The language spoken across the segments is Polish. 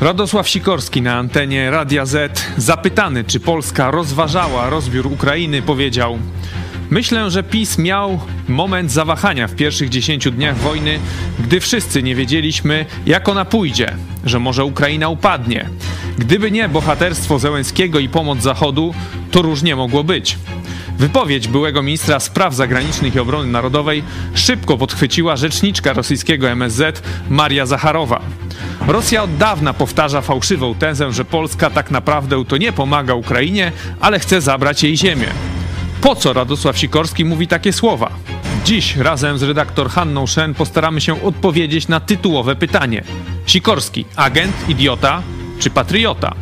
Radosław Sikorski na antenie Radia Z, zapytany, czy Polska rozważała rozbiór Ukrainy, powiedział: Myślę, że PiS miał moment zawahania w pierwszych dziesięciu dniach wojny, gdy wszyscy nie wiedzieliśmy, jak ona pójdzie, że może Ukraina upadnie. Gdyby nie bohaterstwo Zełenskiego i pomoc Zachodu, to różnie mogło być. Wypowiedź byłego ministra spraw zagranicznych i obrony narodowej szybko podchwyciła rzeczniczka rosyjskiego MSZ Maria Zacharowa. Rosja od dawna powtarza fałszywą tezę, że Polska tak naprawdę to nie pomaga Ukrainie, ale chce zabrać jej ziemię. Po co Radosław Sikorski mówi takie słowa? Dziś razem z redaktor Hanną Szen postaramy się odpowiedzieć na tytułowe pytanie. Sikorski, agent, idiota czy patriota?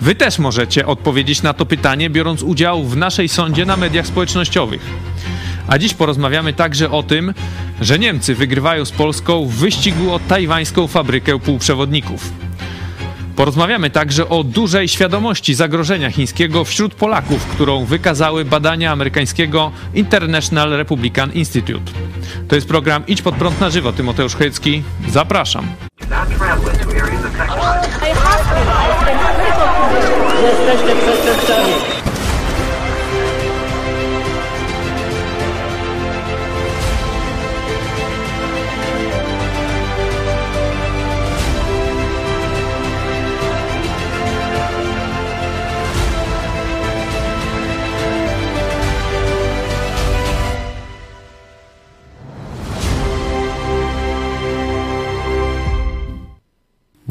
Wy też możecie odpowiedzieć na to pytanie, biorąc udział w naszej sądzie na mediach społecznościowych. A dziś porozmawiamy także o tym, że Niemcy wygrywają z Polską w wyścigu o tajwańską fabrykę półprzewodników. Porozmawiamy także o dużej świadomości zagrożenia chińskiego wśród Polaków, którą wykazały badania amerykańskiego International Republican Institute. To jest program Idź pod prąd na żywo. Tymoteusz Chojecki, zapraszam. Jesteście przestępcami.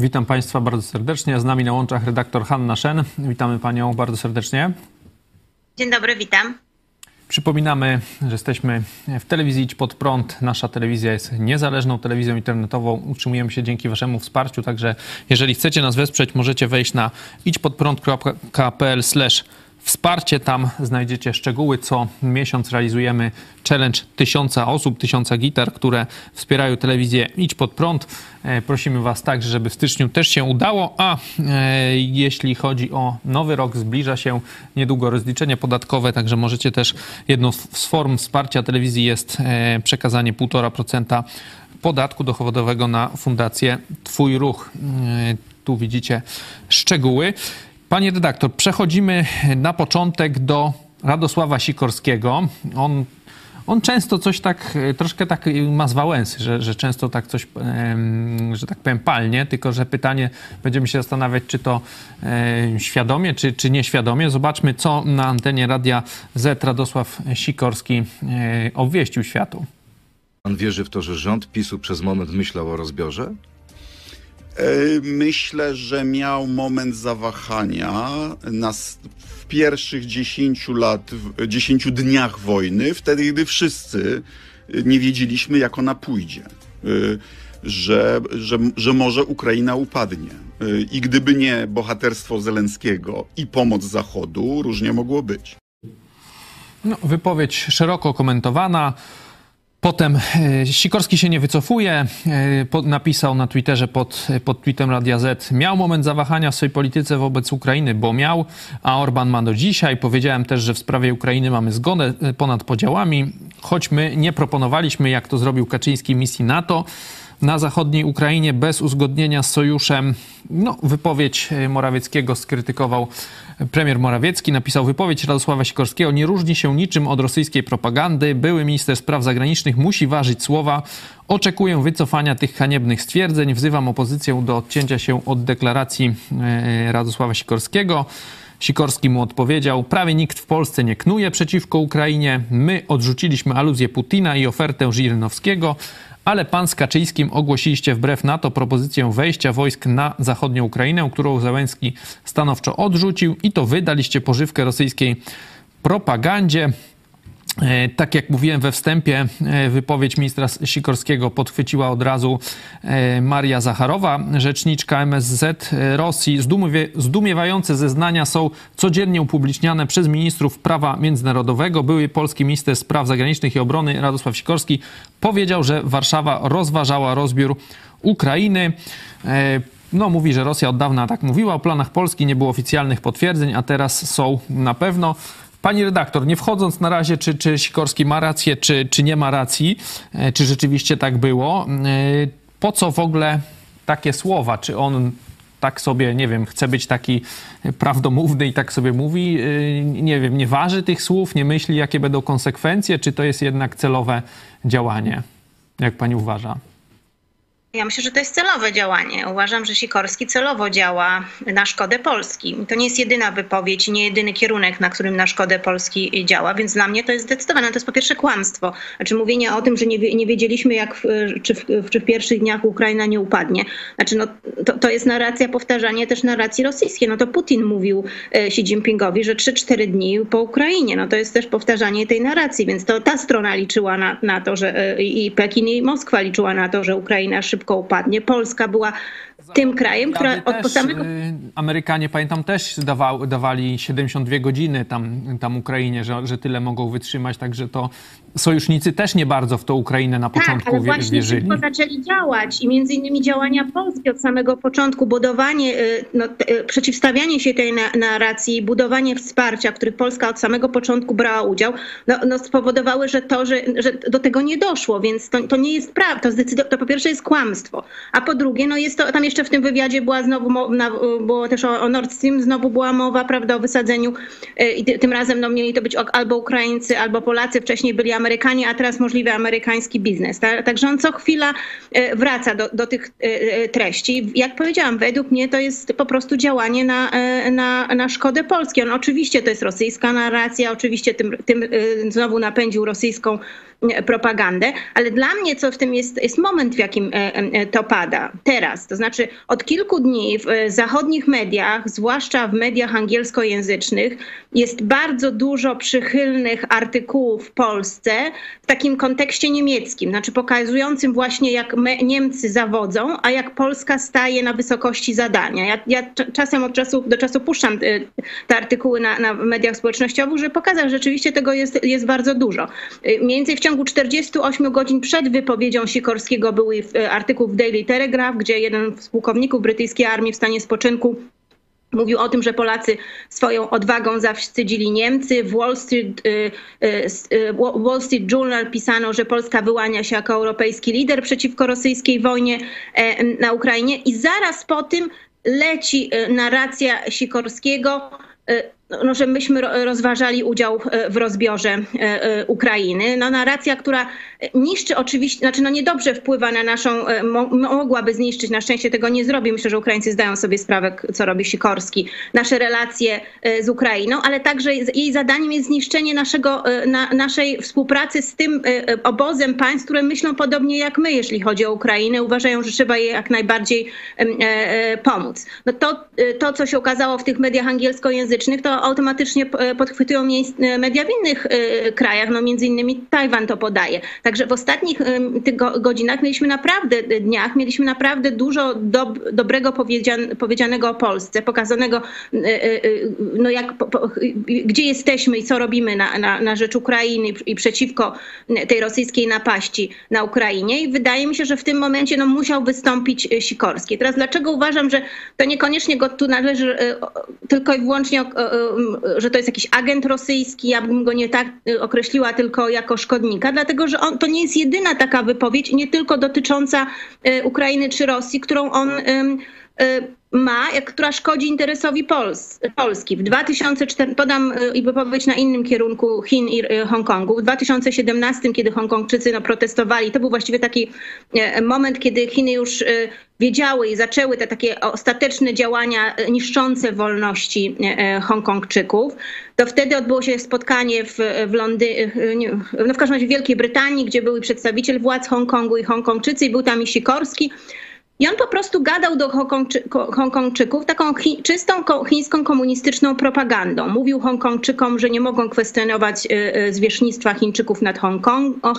Witam Państwa bardzo serdecznie. Z nami na łączach redaktor Hanna Szen. Witamy Panią bardzo serdecznie. Dzień dobry, witam. Przypominamy, że jesteśmy w telewizji Idź Pod Prąd. Nasza telewizja jest niezależną telewizją internetową. Utrzymujemy się dzięki Waszemu wsparciu, także jeżeli chcecie nas wesprzeć, możecie wejść na idźpodprąd.pl wsparcie. Tam znajdziecie szczegóły. Co miesiąc realizujemy challenge tysiąca osób, tysiąca gitar, które wspierają telewizję Idź Pod Prąd. E, prosimy Was także, żeby w styczniu też się udało, a e, jeśli chodzi o nowy rok, zbliża się niedługo rozliczenie podatkowe, także możecie też, jedną z form wsparcia telewizji jest e, przekazanie 1,5% podatku dochodowego na fundację Twój Ruch. Tu widzicie szczegóły. Panie redaktor, przechodzimy na początek do Radosława Sikorskiego. On, on często coś tak, troszkę tak ma zwałęsy, że, że często tak coś, że tak powiem, palnie, tylko że pytanie, będziemy się zastanawiać, czy to świadomie, czy, czy nieświadomie. Zobaczmy, co na antenie Radia Z Radosław Sikorski obwieścił światu. Pan wierzy w to, że rząd PiSu przez moment myślał o rozbiorze? Myślę, że miał moment zawahania na, w pierwszych 10 lat, 10 dniach wojny, wtedy, gdy wszyscy nie wiedzieliśmy, jak ona pójdzie. E, że, że, że może Ukraina upadnie. E, I gdyby nie bohaterstwo Zelenskiego i pomoc Zachodu, różnie mogło być. No, wypowiedź szeroko komentowana. Potem e, Sikorski się nie wycofuje. E, napisał na Twitterze pod, pod tweetem Radia Z. Miał moment zawahania w swojej polityce wobec Ukrainy, bo miał, a Orban ma do dzisiaj. Powiedziałem też, że w sprawie Ukrainy mamy zgodę e, ponad podziałami, choć my nie proponowaliśmy, jak to zrobił Kaczyński misji NATO na zachodniej Ukrainie bez uzgodnienia z sojuszem. No, wypowiedź Morawieckiego skrytykował Premier Morawiecki napisał wypowiedź Radosława Sikorskiego nie różni się niczym od rosyjskiej propagandy. Były minister spraw zagranicznych musi ważyć słowa. Oczekuję wycofania tych haniebnych stwierdzeń. Wzywam opozycję do odcięcia się od deklaracji e, Radosława Sikorskiego. Sikorski mu odpowiedział: Prawie nikt w Polsce nie knuje przeciwko Ukrainie. My odrzuciliśmy aluzję Putina i ofertę Żirynowskiego ale pan z Kaczyńskim ogłosiliście wbrew NATO propozycję wejścia wojsk na zachodnią Ukrainę, którą Załęski stanowczo odrzucił i to wydaliście pożywkę rosyjskiej propagandzie. E, tak jak mówiłem we wstępie, e, wypowiedź ministra Sikorskiego podchwyciła od razu e, Maria Zacharowa, rzeczniczka MSZ Rosji. Zdumiewające zeznania są codziennie upubliczniane przez ministrów prawa międzynarodowego. Były polski minister spraw zagranicznych i obrony Radosław Sikorski powiedział, że Warszawa rozważała rozbiór Ukrainy. No, mówi, że Rosja od dawna tak mówiła. O planach Polski nie było oficjalnych potwierdzeń, a teraz są na pewno. Pani redaktor, nie wchodząc na razie, czy, czy Sikorski ma rację, czy, czy nie ma racji, e, czy rzeczywiście tak było, e, po co w ogóle takie słowa? Czy on tak sobie, nie wiem, chce być taki prawdomówny i tak sobie mówi, y, nie wiem, nie waży tych słów, nie myśli, jakie będą konsekwencje, czy to jest jednak celowe działanie? Jak pani uważa? Ja myślę, że to jest celowe działanie. Uważam, że Sikorski celowo działa na szkodę Polski. To nie jest jedyna wypowiedź, nie jedyny kierunek, na którym na szkodę Polski działa, więc dla mnie to jest zdecydowane. To jest po pierwsze kłamstwo. Znaczy mówienie o tym, że nie, nie wiedzieliśmy, jak w, czy, w, czy w pierwszych dniach Ukraina nie upadnie. Znaczy no, to, to jest narracja, powtarzanie też narracji rosyjskiej. No to Putin mówił e, Xi Jinpingowi, że 3-4 dni po Ukrainie. No to jest też powtarzanie tej narracji, więc to ta strona liczyła na, na to, że e, i Pekin i Moskwa liczyła na to, że Ukraina szybko upadnie. Polska była tym krajem, która od, też, samego y, Amerykanie, pamiętam, też dawał, dawali 72 godziny tam, tam Ukrainie, że, że tyle mogą wytrzymać, także to sojusznicy też nie bardzo w tą Ukrainę na Tak, początku ale wie- właśnie wierzyli. szybko zaczęli działać i między innymi działania Polski od samego początku, budowanie, y, no, y, przeciwstawianie się tej na- narracji, budowanie wsparcia, w których Polska od samego początku brała udział, no, no spowodowały, że to, że, że do tego nie doszło, więc to, to nie jest prawda, to, to po pierwsze jest kłamstwo, a po drugie, no jest to, tam jeszcze w tym wywiadzie była znowu, było też o, o Nord Stream, znowu była mowa, prawda, o wysadzeniu y, i ty, tym razem no, mieli to być albo Ukraińcy, albo Polacy, wcześniej byli Amerykanie, a teraz możliwy amerykański biznes. Tak? Także on co chwila e, wraca do, do tych e, e, treści. Jak powiedziałam, według mnie to jest po prostu działanie na, e, na, na szkodę Polski. On oczywiście to jest rosyjska narracja, oczywiście tym, tym e, znowu napędził rosyjską e, propagandę, ale dla mnie co w tym jest, jest moment, w jakim e, e, to pada. Teraz, to znaczy od kilku dni w e, zachodnich mediach, zwłaszcza w mediach angielskojęzycznych, jest bardzo dużo przychylnych artykułów w Polsce w takim kontekście niemieckim, znaczy pokazującym właśnie jak Niemcy zawodzą, a jak Polska staje na wysokości zadania. Ja, ja cz- czasem od czasu do czasu puszczam te artykuły na, na mediach społecznościowych, żeby pokazać, że rzeczywiście tego jest, jest bardzo dużo. Mniej więcej w ciągu 48 godzin przed wypowiedzią Sikorskiego był y, artykuł w Daily Telegraph, gdzie jeden z pułkowników brytyjskiej armii w stanie spoczynku Mówił o tym, że Polacy swoją odwagą zawstydzili Niemcy. W Wall Street, s- y, Wall Street Journal pisano, że Polska wyłania się jako europejski lider przeciwko rosyjskiej wojnie e, na Ukrainie. I zaraz po tym leci narracja Sikorskiego, no, że myśmy ro- rozważali udział e, w rozbiorze e, e, Ukrainy. No, narracja, która niszczy oczywiście, znaczy no niedobrze wpływa na naszą, mo, mogłaby zniszczyć, na szczęście tego nie zrobi. Myślę, że Ukraińcy zdają sobie sprawę, co robi Sikorski, nasze relacje z Ukrainą, ale także jej zadaniem jest zniszczenie naszego, na, naszej współpracy z tym obozem państw, które myślą podobnie jak my, jeśli chodzi o Ukrainę. Uważają, że trzeba jej jak najbardziej pomóc. No to, to, co się okazało w tych mediach angielskojęzycznych, to automatycznie e, podchwytują e, media w innych e, krajach, no między innymi Tajwan to podaje. Także w ostatnich godzinach mieliśmy naprawdę, dniach, mieliśmy naprawdę dużo dob- dobrego powiedzian- powiedzianego o Polsce, pokazanego, no jak, gdzie jesteśmy i co robimy na, na, na rzecz Ukrainy i przeciwko tej rosyjskiej napaści na Ukrainie. I wydaje mi się, że w tym momencie no, musiał wystąpić Sikorski. Teraz dlaczego uważam, że to niekoniecznie go tu należy tylko i wyłącznie, że to jest jakiś agent rosyjski, ja bym go nie tak e, określiła tylko jako szkodnika, dlatego że on, to nie jest jedyna taka wypowiedź, nie tylko dotycząca e, Ukrainy czy Rosji, którą on ma, jak- która szkodzi interesowi Pols Polski. W 2004, podam e, i wypowiedź na innym kierunku Chin i e, Hongkongu. W 2017, kiedy Hongkongczycy no, protestowali, to był właściwie taki e, moment, kiedy Chiny już e, wiedziały i zaczęły te takie ostateczne działania e, niszczące wolności e, Hongkongczyków, to wtedy odbyło się spotkanie w, w Londynie, no w każdym razie w Wielkiej Brytanii, gdzie był i przedstawiciel władz Hongkongu i Hongkongczycy i był tam i Sikorski. I on po prostu gadał do Hongkongczy- ko- Hongkongczyków taką chi- czystą chińską komunistyczną propagandą. Mówił Hongkongczykom, że nie mogą kwestionować e, e, zwierzchnictwa Chińczyków nad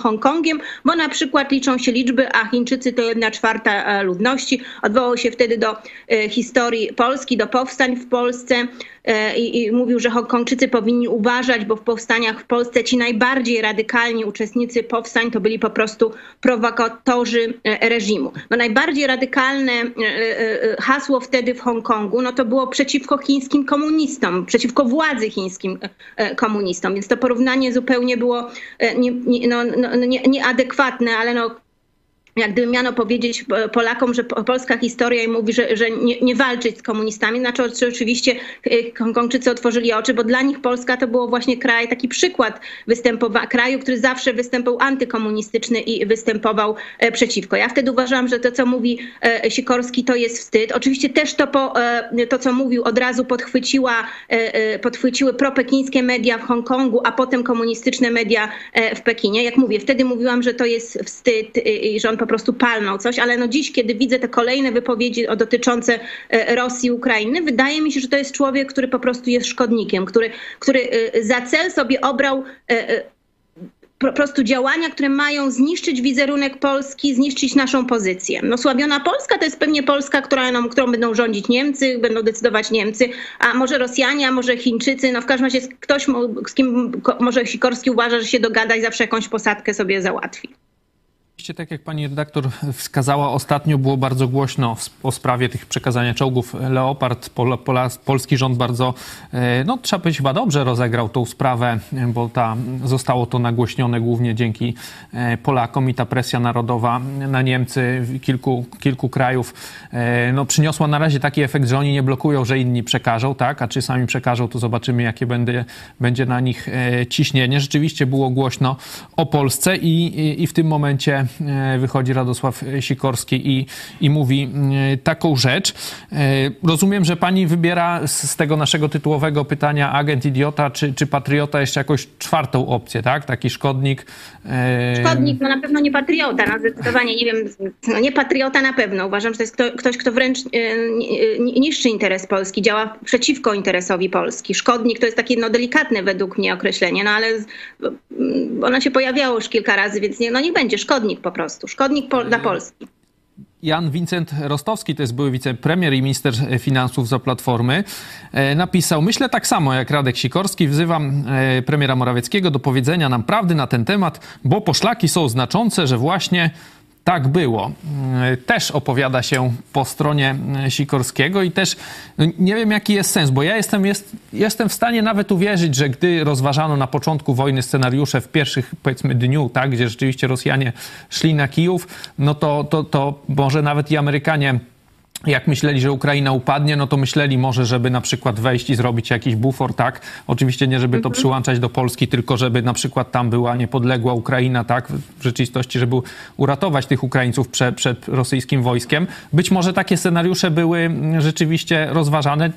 Hongkongiem, bo na przykład liczą się liczby, a Chińczycy to jedna czwarta e, ludności. Odwołał się wtedy do e, historii Polski, do powstań w Polsce e, i, i mówił, że Hongkongczycy powinni uważać, bo w powstaniach w Polsce ci najbardziej radykalni uczestnicy powstań to byli po prostu prowokatorzy reżimu. No najbardziej radykalne e, e, e, hasło wtedy w Hongkongu, no to było przeciwko chińskim komunistom, przeciwko władzy chińskim komunistom, więc to porównanie zupełnie było nie, nie, no, no, nie, nieadekwatne, ale no jak gdyby miano powiedzieć e, Polakom, że polska historia i mówi, że, że nie, nie, walczyć z komunistami, znaczy oczywiście e, Hongkongczycy otworzyli oczy, bo dla nich Polska to było właśnie kraj, taki przykład występowa- kraju, który zawsze występował antykomunistyczny i występował e, przeciwko. Ja wtedy uważam, że to, co mówi Sikorski, to jest wstyd. Oczywiście też to, po, to co mówił, od razu podchwyciła, podchwyciły propekińskie media w Hongkongu, a potem komunistyczne media w Pekinie. Jak mówię, wtedy mówiłam, że to jest wstyd i że on po prostu palnął coś, ale no dziś, kiedy widzę te kolejne wypowiedzi dotyczące e, Rosji Ukrainy, wydaje mi się, że to jest człowiek, który po prostu jest szkodnikiem, który, który e, za cel sobie obrał e, po prostu działania, które mają zniszczyć wizerunek Polski, zniszczyć naszą pozycję. No słabiona Polska to jest pewnie Polska, która, no, którą będą rządzić Niemcy, będą decydować Niemcy, a może Rosjanie, a może Chińczycy, no w każdym razie ktoś, z kim może Sikorski uważa, że się dogada i zawsze jakąś posadkę sobie załatwi. Tak jak pani redaktor wskazała, ostatnio było bardzo głośno o sprawie tych przekazania czołgów Leopard. Pol, Pola, polski rząd bardzo, e, no trzeba powiedzieć, chyba dobrze rozegrał tą sprawę, bo ta, zostało to nagłośnione głównie dzięki e, Polakom i ta presja narodowa na Niemcy kilku, kilku krajów e, no, przyniosła na razie taki efekt, że oni nie blokują, że inni przekażą, tak? A czy sami przekażą, to zobaczymy, jakie będzie, będzie na nich ciśnienie. Rzeczywiście było głośno o Polsce i, i, i w tym momencie wychodzi Radosław Sikorski i, i mówi e, taką rzecz. E, rozumiem, że pani wybiera z tego naszego tytułowego pytania agent idiota czy, czy patriota jeszcze jakąś czwartą opcję, tak? Taki szkodnik. Szkodnik, no na pewno nie patriota, no zdecydowanie, nie wiem, no nie patriota na pewno. Uważam, że to jest kto, ktoś, kto wręcz niszczy interes Polski, działa przeciwko interesowi Polski. Szkodnik to jest takie no, delikatne według mnie określenie, no ale ono się pojawiało już kilka razy, więc nie, no nie będzie szkodnik po prostu. Szkodnik po, dla Polski. Jan Wincent Rostowski, to jest były wicepremier i minister finansów za Platformy, e, napisał, myślę tak samo jak Radek Sikorski, wzywam e, premiera Morawieckiego do powiedzenia nam prawdy na ten temat, bo poszlaki są znaczące, że właśnie tak było. E, też opowiada się po stronie e, Sikorskiego i też no, nie wiem, jaki jest sens, bo ja jestem, jest, jestem w stanie nawet uwierzyć, że gdy rozważano na początku wojny scenariusze w pierwszych, powiedzmy, dniu, tak, gdzie rzeczywiście Rosjanie szli na Kijów, no to, to, to może nawet i Amerykanie jak myśleli, że Ukraina upadnie, no to myśleli może, żeby na przykład wejść i zrobić jakiś bufor, tak? Oczywiście nie, żeby to mhm. przyłączać do Polski, tylko żeby na przykład tam była niepodległa Ukraina, tak? W rzeczywistości, żeby uratować tych Ukraińców przed, przed rosyjskim wojskiem. Być może takie scenariusze były rzeczywiście rozważane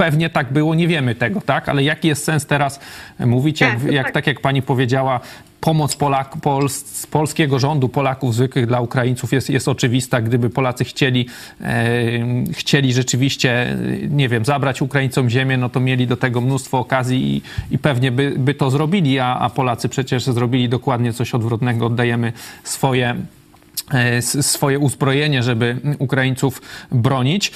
pewnie tak było, nie wiemy tego, tak? Ale jaki jest sens teraz mówić, jak, tak, jak, tak. tak jak pani powiedziała, pomoc Polak, Pol, z polskiego rządu, Polaków zwykłych dla Ukraińców jest, jest oczywista. Gdyby Polacy chcieli, e, chcieli rzeczywiście, nie wiem, zabrać Ukraińcom ziemię, no to mieli do tego mnóstwo okazji i, i pewnie by, by to zrobili, a, a Polacy przecież zrobili dokładnie coś odwrotnego. Oddajemy swoje e, swoje uzbrojenie, żeby Ukraińców bronić.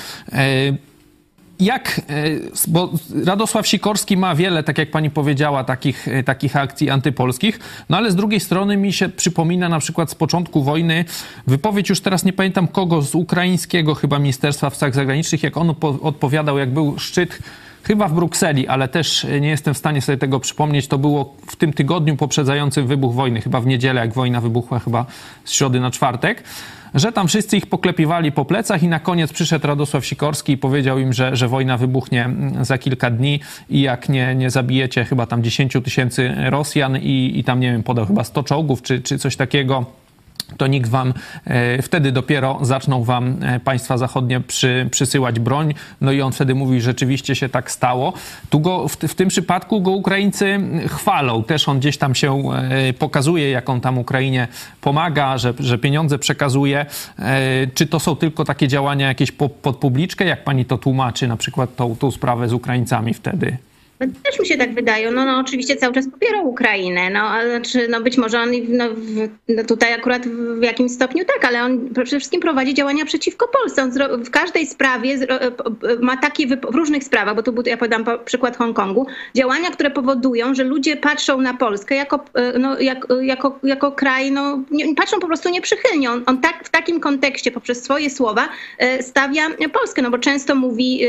E, jak, e, bo Radosław Sikorski ma wiele, tak jak pani powiedziała, takich, e, takich akcji antypolskich, no ale z drugiej strony mi się przypomina na przykład z początku wojny wypowiedź, już teraz nie pamiętam kogo, z ukraińskiego chyba Ministerstwa Spraw Zagranicznych, jak on odpowiadał, jak był szczyt chyba w Brukseli, ale też nie jestem w stanie sobie tego przypomnieć. To było w tym tygodniu poprzedzającym wybuch wojny, chyba w niedzielę, jak wojna wybuchła, chyba z środy na czwartek że tam wszyscy ich poklepiwali po plecach i na koniec przyszedł Radosław Sikorski i powiedział im, że, że wojna wybuchnie za kilka dni i jak nie, nie zabijecie chyba tam 10 tysięcy Rosjan i, i tam, nie wiem, podał chyba 100 czołgów czy, czy coś takiego, to nikt wam e, wtedy dopiero zaczną wam e, państwa zachodnie przy, przysyłać broń. No i on wtedy mówi, rzeczywiście się tak stało. Tu go, w, w, tym przypadku go Ukraińcy chwalą. Też on gdzieś tam się e, pokazuje, jak on tam Ukrainie pomaga, że, że pieniądze przekazuje. Czy to są tylko takie działania jakieś po, pod publiczkę? Jak pani to tłumaczy, na przykład tą, tą sprawę z Ukraińcami wtedy? No, też mi się tak wydaje. No, no oczywiście cały czas popierał Ukrainę. No, znaczy, no być może on no, no tutaj akurat w jakimś stopniu tak, ale on przede wszystkim prowadzi działania przeciwko Polsce. On w każdej sprawie e, ma takie, w różnych sprawach, bo tu ja podam przykład Hongkongu, działania, które powodują, że ludzie patrzą na Polskę jako, e, no, jak, jako, jako kraj, no, nie, patrzą po prostu nieprzychylnie. On, on tak, w takim kontekście poprzez swoje słowa e, stawia Polskę, no bo często mówi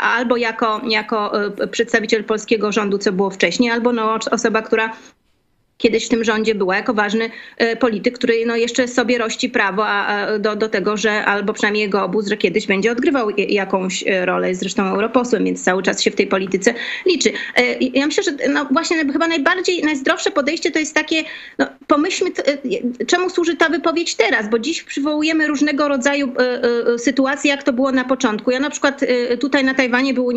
albo jako, jako przedstawiciel Polski polskiego rządu, co było wcześniej, albo no, osoba, która kiedyś w tym rządzie była jako ważny e, polityk, który no jeszcze sobie rości prawo a, do, do tego, że albo przynajmniej jego obóz, że kiedyś będzie odgrywał jakąś e, rolę, jest zresztą europosłem, więc cały czas się w tej polityce liczy. E, Ja myślę, że no właśnie chyba najbardziej, najzdrowsze podejście to jest takie, no pomyślmy, czemu służy ta wypowiedź teraz, bo dziś przywołujemy różnego rodzaju sytuacje, jak to było na początku. Ja na przykład tutaj na Tajwanie było,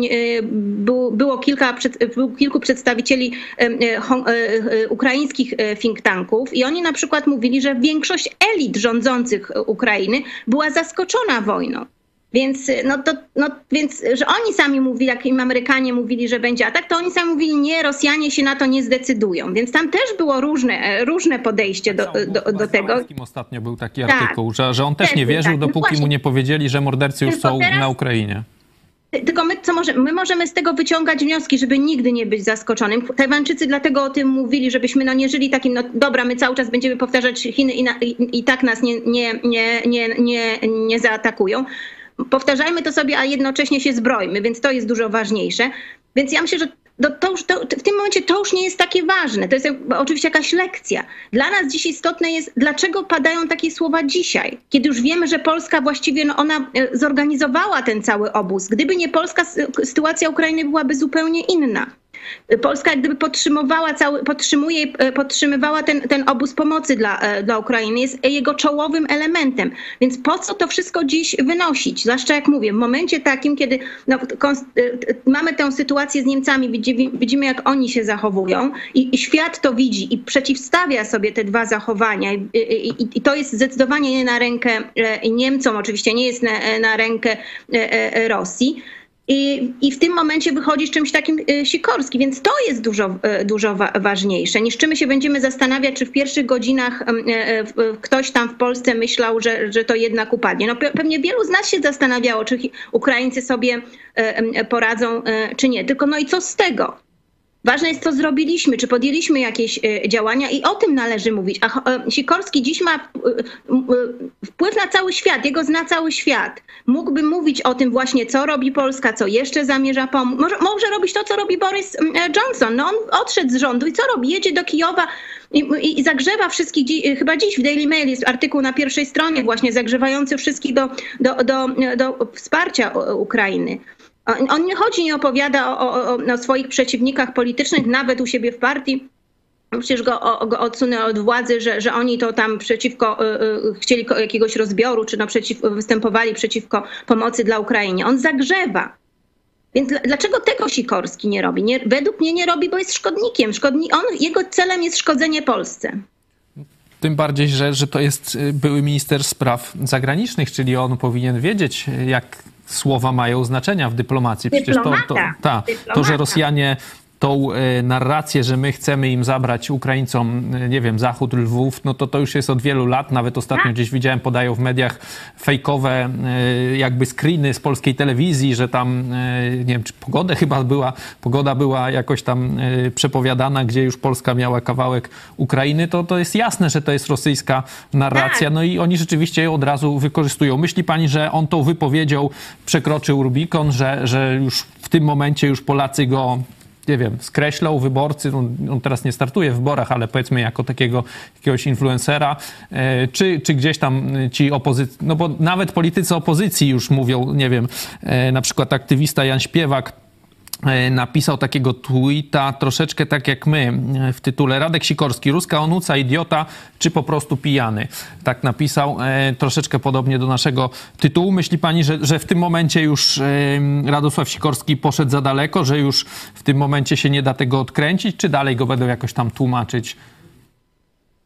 było, kilka, było kilku przedstawicieli ukraińskich e, think tanków i oni na przykład mówili, że większość elit rządzących e, Ukrainy była zaskoczona wojną. Więc, e, no to, no, więc, że oni sami mówili, jak im Amerykanie mówili, że będzie atak, to oni sami mówili, nie, Rosjanie się na to nie zdecydują. Więc tam też było różne, różne podejście do, do, do tego. Ostatnio był taki Tak. artykuł, że, że on też Też nie wierzył, taki. No dopóki mu właśnie. nie powiedzieli, że mordercy już Tylko są teraz- na Ukrainie. Tylko my, co może, my możemy z tego wyciągać wnioski, żeby nigdy nie być zaskoczonym. Tajwańczycy dlatego o tym mówili, żebyśmy no nie żyli takim, no dobra, my cały czas będziemy powtarzać Chiny i, na, i, i tak nas nie, nie, nie, nie, nie, nie zaatakują. Powtarzajmy to sobie, a jednocześnie się zbrojmy, więc to jest dużo ważniejsze. Więc ja myślę, że to, to już, to, w tym momencie to już nie jest takie ważne. To jest oczywiście jakaś lekcja. Dla nas dziś istotne jest, dlaczego padają takie słowa dzisiaj, kiedy już wiemy, że Polska właściwie no ona e, zorganizowała ten cały obóz. Gdyby nie Polska, sy- sytuacja Ukrainy byłaby zupełnie inna. Polska jak gdyby podtrzymywała cały, podtrzymuje, e, podtrzymywała ten, ten obóz pomocy dla, e, dla Ukrainy, jest jego czołowym elementem. Więc po co to wszystko dziś wynosić? Zwłaszcza jak mówię, w momencie takim, kiedy no, e, mamy tę sytuację z Niemcami, widzimy, widzimy jak oni się zachowują i, i świat to widzi i przeciwstawia sobie te dwa zachowania i, i, i- to jest zdecydowanie nie na rękę Niemcom, oczywiście nie jest na, na rękę Rosji. I, I w tym momencie wychodzi z czymś takim e, Sikorski, więc to jest dużo, e, dużo wa- ważniejsze niż czy my się będziemy zastanawiać, czy w pierwszych godzinach e, e, ktoś tam w Polsce myślał, że, że to jednak upadnie. No pe- pewnie wielu z nas się zastanawiało, czy Ukraińcy sobie e, poradzą, czy nie. Tylko no i co z tego? Ważne jest, co zrobiliśmy, czy podjęliśmy jakieś e, działania i o tym należy mówić. A e, Sikorski dziś ma e, wpływ na cały świat, jego zna cały świat. Mógłby mówić o tym właśnie, co robi Polska, co jeszcze zamierza pomóc. Może, może robić to, co robi Boris Johnson. No on odszedł z rządu i co robi? Jedzie do Kijowa i, i, zagrzewa wszystkich, dzi- chyba dziś w Daily Mail jest artykuł na pierwszej stronie właśnie zagrzewający wszystkich do, do, do, do wsparcia Ukrainy. On, nie chodzi, nie opowiada o, o, o, swoich przeciwnikach politycznych, nawet u siebie w partii. Przecież go, go odsunę od władzy, że, że oni to tam przeciwko, y, y, chcieli jakiegoś rozbioru, czy no przeciw, występowali przeciwko pomocy dla Ukrainie. On zagrzewa. Więc dl- dlaczego tego Sikorski nie robi? Nie, według mnie nie robi, bo jest szkodnikiem. Szkodni, on, jego celem jest szkodzenie Polsce. Tym bardziej, że, że to jest y, były minister spraw zagranicznych, czyli on powinien wiedzieć, jak słowa mają znaczenia w dyplomacji. Przecież to, to, ta, to, że. Rosjanie tą y, narrację, że my chcemy im zabrać Ukraińcom, y, nie wiem, zachód Lwów, no to to już jest od wielu lat. Nawet ostatnio Tak. gdzieś widziałem, podają w mediach fejkowe y, jakby screeny z polskiej telewizji, że tam, nie wiem, czy pogoda chyba była, pogoda była jakoś tam przepowiadana, gdzie już Polska miała kawałek Ukrainy, to, to jest jasne, że to jest rosyjska narracja. Tak. No i oni rzeczywiście ją od razu wykorzystują. Myśli pani, że on tą wypowiedzią przekroczył Rubikon, że, że już w tym momencie już Polacy go nie wiem, skreślą wyborcy, on, on teraz nie startuje w wyborach, ale powiedzmy jako takiego jakiegoś influencera, e, czy, czy gdzieś tam ci opozycji, no bo nawet politycy opozycji już mówią, nie wiem, e, na przykład aktywista Jan Śpiewak napisał takiego tweeta troszeczkę tak jak my e, w tytule Radek Sikorski, ruska onuca, idiota czy po prostu pijany. Tak napisał, e, troszeczkę podobnie do naszego tytułu. Myśli pani, że, że w tym momencie już e, Radosław Sikorski poszedł za daleko, że już w tym momencie się nie da tego odkręcić, czy dalej go będą jakoś tam tłumaczyć?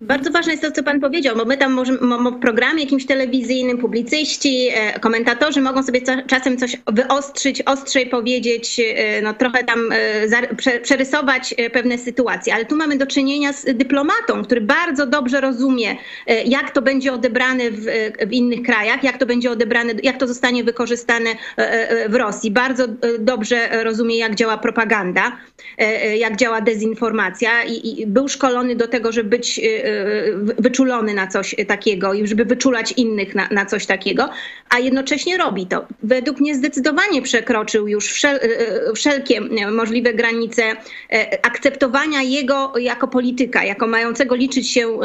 Bardzo ważne jest to, co pan powiedział, bo my tam możemy, mo- mo- w programie jakimś telewizyjnym, publicyści, e, komentatorzy mogą sobie czasem coś wyostrzyć, ostrzej powiedzieć, e, no trochę tam e, przerysować pewne sytuacje, ale tu mamy do czynienia z dyplomatą, który bardzo dobrze rozumie, jak to będzie odebrane w, w innych krajach, jak to będzie odebrane, jak to zostanie wykorzystane w Rosji. Bardzo dobrze rozumie, jak działa propaganda, jak działa dezinformacja i, i był szkolony do tego, żeby być wyczulony na coś takiego i żeby wyczulać innych na, na coś takiego, a jednocześnie robi to. Według mnie zdecydowanie przekroczył już wszel, wszelkie możliwe granice akceptowania jego jako polityka, jako mającego liczyć się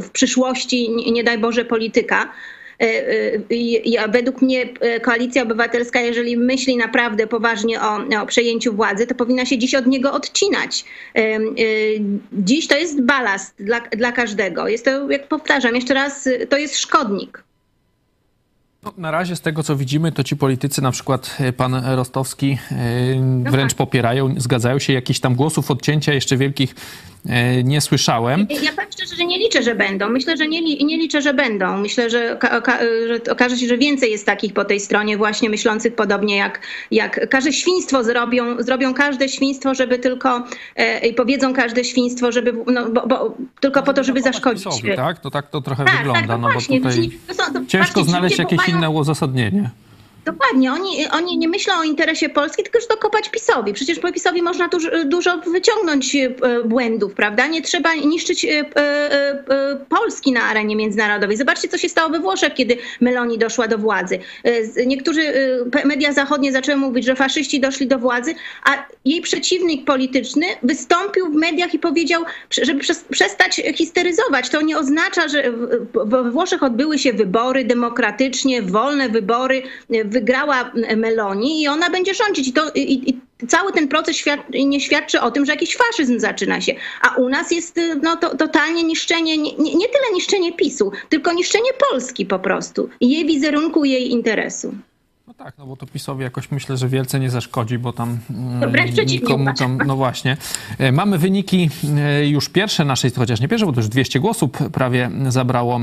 w przyszłości, nie daj Boże, polityka. Ja, według mnie Koalicja Obywatelska, jeżeli myśli naprawdę poważnie o, o, przejęciu władzy, to powinna się dziś od niego odcinać. Dziś to jest balast dla, dla każdego. Jest to, jak powtarzam jeszcze raz, to jest szkodnik. No, na razie z tego, co widzimy, to ci politycy, na przykład pan Rostowski, wręcz popierają, zgadzają się. Jakichś tam głosów odcięcia jeszcze wielkich nie słyszałem. Ja powiem szczerze, że nie liczę, że będą. Myślę, że nie, nie liczę, że będą. Myślę, że, że okaże się, że więcej jest takich po tej stronie właśnie myślących podobnie jak, jak każde świństwo zrobią, zrobią każde świństwo, żeby tylko i powiedzą każde świństwo, żeby, no, bo, bo, tylko po to, żeby zaszkodzić. PiSowi, tak? To tak to trochę tak, wygląda, tak, no, właśnie. bo tutaj to są, to ciężko znaleźć jakieś mają... inne uzasadnienie. Dokładnie. Oni, oni nie myślą o interesie Polski, tylko że dokopać PiSowi. Przecież po PiSowi można tu dużo wyciągnąć błędów, prawda? Nie trzeba niszczyć Polski na arenie międzynarodowej. Zobaczcie, co się stało we Włoszech, kiedy Meloni doszła do władzy. Niektórzy media zachodnie zaczęły mówić, że faszyści doszli do władzy, a jej przeciwnik polityczny wystąpił w mediach i powiedział, żeby przestać histeryzować. To nie oznacza, że we Włoszech odbyły się wybory demokratycznie, wolne wybory, wygrała Meloni i ona będzie rządzić. I, to, i, i cały ten proces świad nie świadczy o tym, że jakiś faszyzm zaczyna się. A u nas jest no, to, totalnie niszczenie, nie, nie, tyle niszczenie PiSu, tylko niszczenie Polski po prostu. Jej wizerunku, jej interesu. No tak, no bo to PiSowi jakoś myślę, że wielce nie zaszkodzi, bo tam wręcz nikomu tam, no właśnie. Mamy wyniki już pierwsze naszej, chociaż nie pierwsze, bo to już 200 głosów prawie zabrało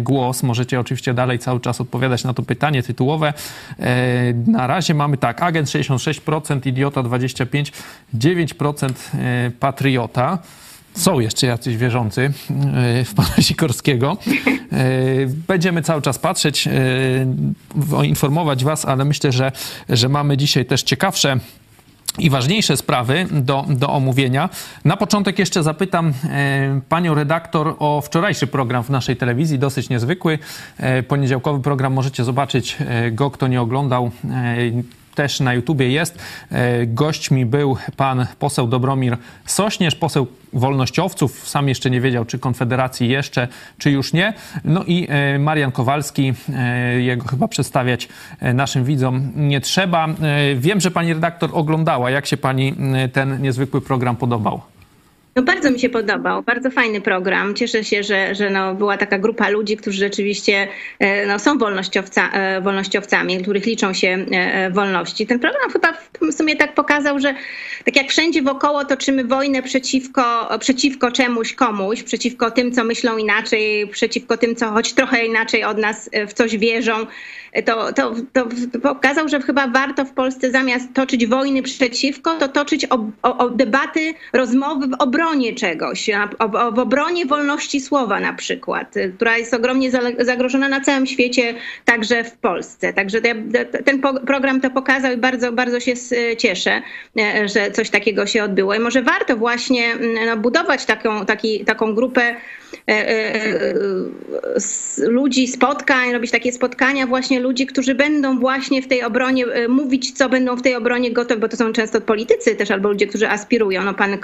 głos. Możecie oczywiście dalej cały czas odpowiadać na to pytanie tytułowe. Na razie mamy tak, agent 66%, idiota 25%, 9% patriota są jeszcze jacyś wierzący w pana Sikorskiego. Będziemy cały czas patrzeć, informować was, ale myślę, że, że mamy dzisiaj też ciekawsze i ważniejsze sprawy do, do omówienia. Na początek jeszcze zapytam e, panią redaktor o wczorajszy program w naszej telewizji, dosyć niezwykły. E, poniedziałkowy program możecie zobaczyć e, go, kto nie oglądał też na YouTubie jest. Gośćmi był pan poseł Dobromir Sośnierz, poseł wolnościowców. Sam jeszcze nie wiedział, czy Konfederacji jeszcze, czy już nie. No i Marian Kowalski, jego chyba przedstawiać naszym widzom nie trzeba. Wiem, że pani redaktor oglądała. Jak się pani ten niezwykły program podobał? No bardzo mi się podobał, bardzo fajny program. Cieszę się, że, że no była taka grupa ludzi, którzy rzeczywiście no, są wolnościowca, wolnościowcami, których liczą się wolności. Ten program chyba w sumie tak pokazał, że tak jak wszędzie wokoło toczymy wojnę przeciwko, przeciwko czemuś, komuś, przeciwko tym, co myślą inaczej, przeciwko tym, co choć trochę inaczej od nas w coś wierzą. To, to, to, pokazał, że chyba warto w Polsce zamiast toczyć wojny przeciwko, to toczyć o, o, o debaty, rozmowy w obronie czegoś, o, w obronie wolności słowa na przykład, która jest ogromnie zagrożona na całym świecie, także w Polsce. Także ten program to pokazał i bardzo, bardzo się cieszę, że coś takiego się odbyło. I może warto właśnie no, budować taką, taki, taką grupę ludzi, spotkań, robić takie spotkania właśnie ludzi, którzy będą właśnie w tej obronie mówić, co będą w tej obronie gotowi, bo to są często politycy też albo ludzie, którzy aspirują. No pan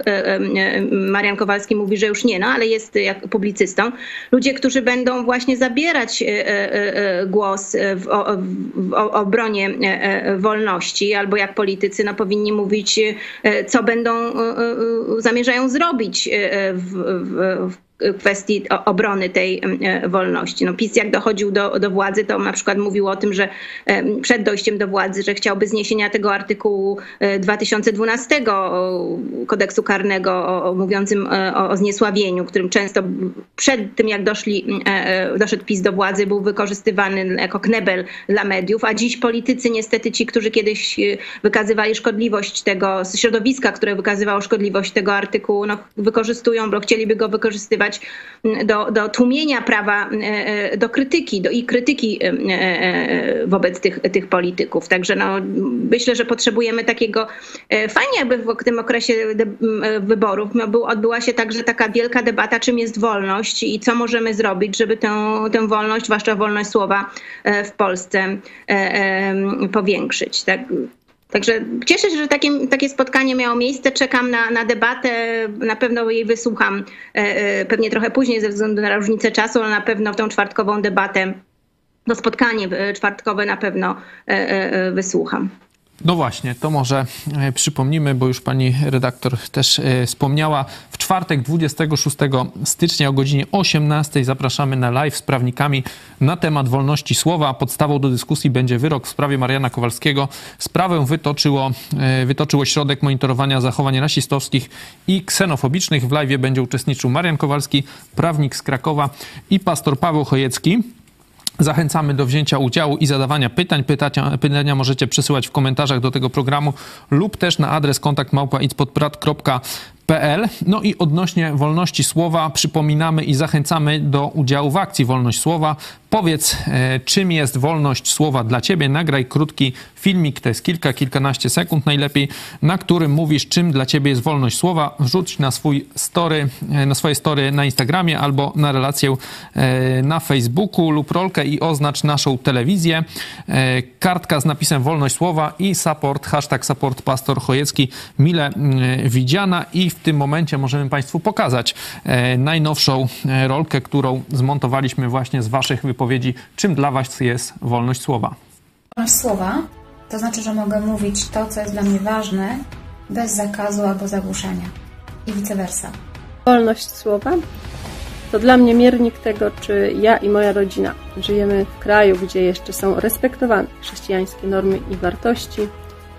Marian Kowalski mówi, że już nie, no ale jest jak publicystą. Ludzie, którzy będą właśnie zabierać głos w obronie wolności albo jak politycy no powinni mówić, co będą, zamierzają zrobić w, w, w kwestii obrony tej wolności. No PiS jak dochodził do, do władzy, to na przykład mówił o tym, że przed dojściem do władzy, że chciałby zniesienia tego artykułu 2012 kodeksu karnego mówiącym o, o zniesławieniu, którym często przed tym jak doszli, doszedł PiS do władzy, był wykorzystywany jako knebel dla mediów, a dziś politycy niestety ci, którzy kiedyś wykazywali szkodliwość tego środowiska, które wykazywało szkodliwość tego artykułu, no, wykorzystują, bo chcieliby go wykorzystywać wykorzystać do, do tłumienia prawa do krytyki, do i krytyki wobec tych, tych polityków. Także no, myślę, że potrzebujemy takiego, fajnie jakby w tym okresie wyborów no, odbyła się także taka wielka debata, czym jest wolność i co możemy zrobić, żeby tę, tę wolność, zwłaszcza wolność słowa w Polsce powiększyć. Tak? Także cieszę się, że takie, takie spotkanie miało miejsce. Czekam na, na debatę. Na pewno jej wysłucham pewnie trochę później ze względu na różnicę czasu, ale na pewno w tą czwartkową debatę, to spotkanie czwartkowe na pewno wysłucham. No właśnie, to może e, przypomnimy, bo już pani redaktor też e, wspomniała. W czwartek 26 stycznia o godzinie 18 zapraszamy na live z prawnikami na temat wolności słowa. Podstawą do dyskusji będzie wyrok w sprawie Mariana Kowalskiego. Sprawę wytoczyło, e, wytoczyło Środek Monitorowania Zachowań Rasistowskich i Ksenofobicznych. W live będzie uczestniczył Marian Kowalski, prawnik z Krakowa i pastor Paweł Chojecki. Zachęcamy do wzięcia udziału i zadawania pytań. Pytania, możecie przesyłać w komentarzach do tego programu lub też na adres No i odnośnie wolności słowa przypominamy i zachęcamy do udziału w akcji Wolność Słowa. Powiedz, e, czym jest wolność słowa dla ciebie. Nagraj krótki filmik, to jest kilka, kilkanaście sekund najlepiej, na którym mówisz, czym dla ciebie jest wolność słowa. Wrzuć na swój story, e, na swoje story na Instagramie albo na relację e, na Facebooku lub rolkę i oznacz naszą telewizję. Kartka z napisem wolność słowa i support, hashtag support pastor Chojecki, mile widziana i w tym momencie możemy Państwu pokazać najnowszą rolkę, którą zmontowaliśmy właśnie z Waszych wypowiedzi czym dla Was jest wolność słowa? Wolność słowa to znaczy, że mogę mówić to, co jest dla mnie ważne, bez zakazu albo zagłuszania i vice versa. Wolność słowa to dla mnie miernik tego, czy ja i moja rodzina żyjemy w kraju, gdzie jeszcze są respektowane chrześcijańskie normy i wartości,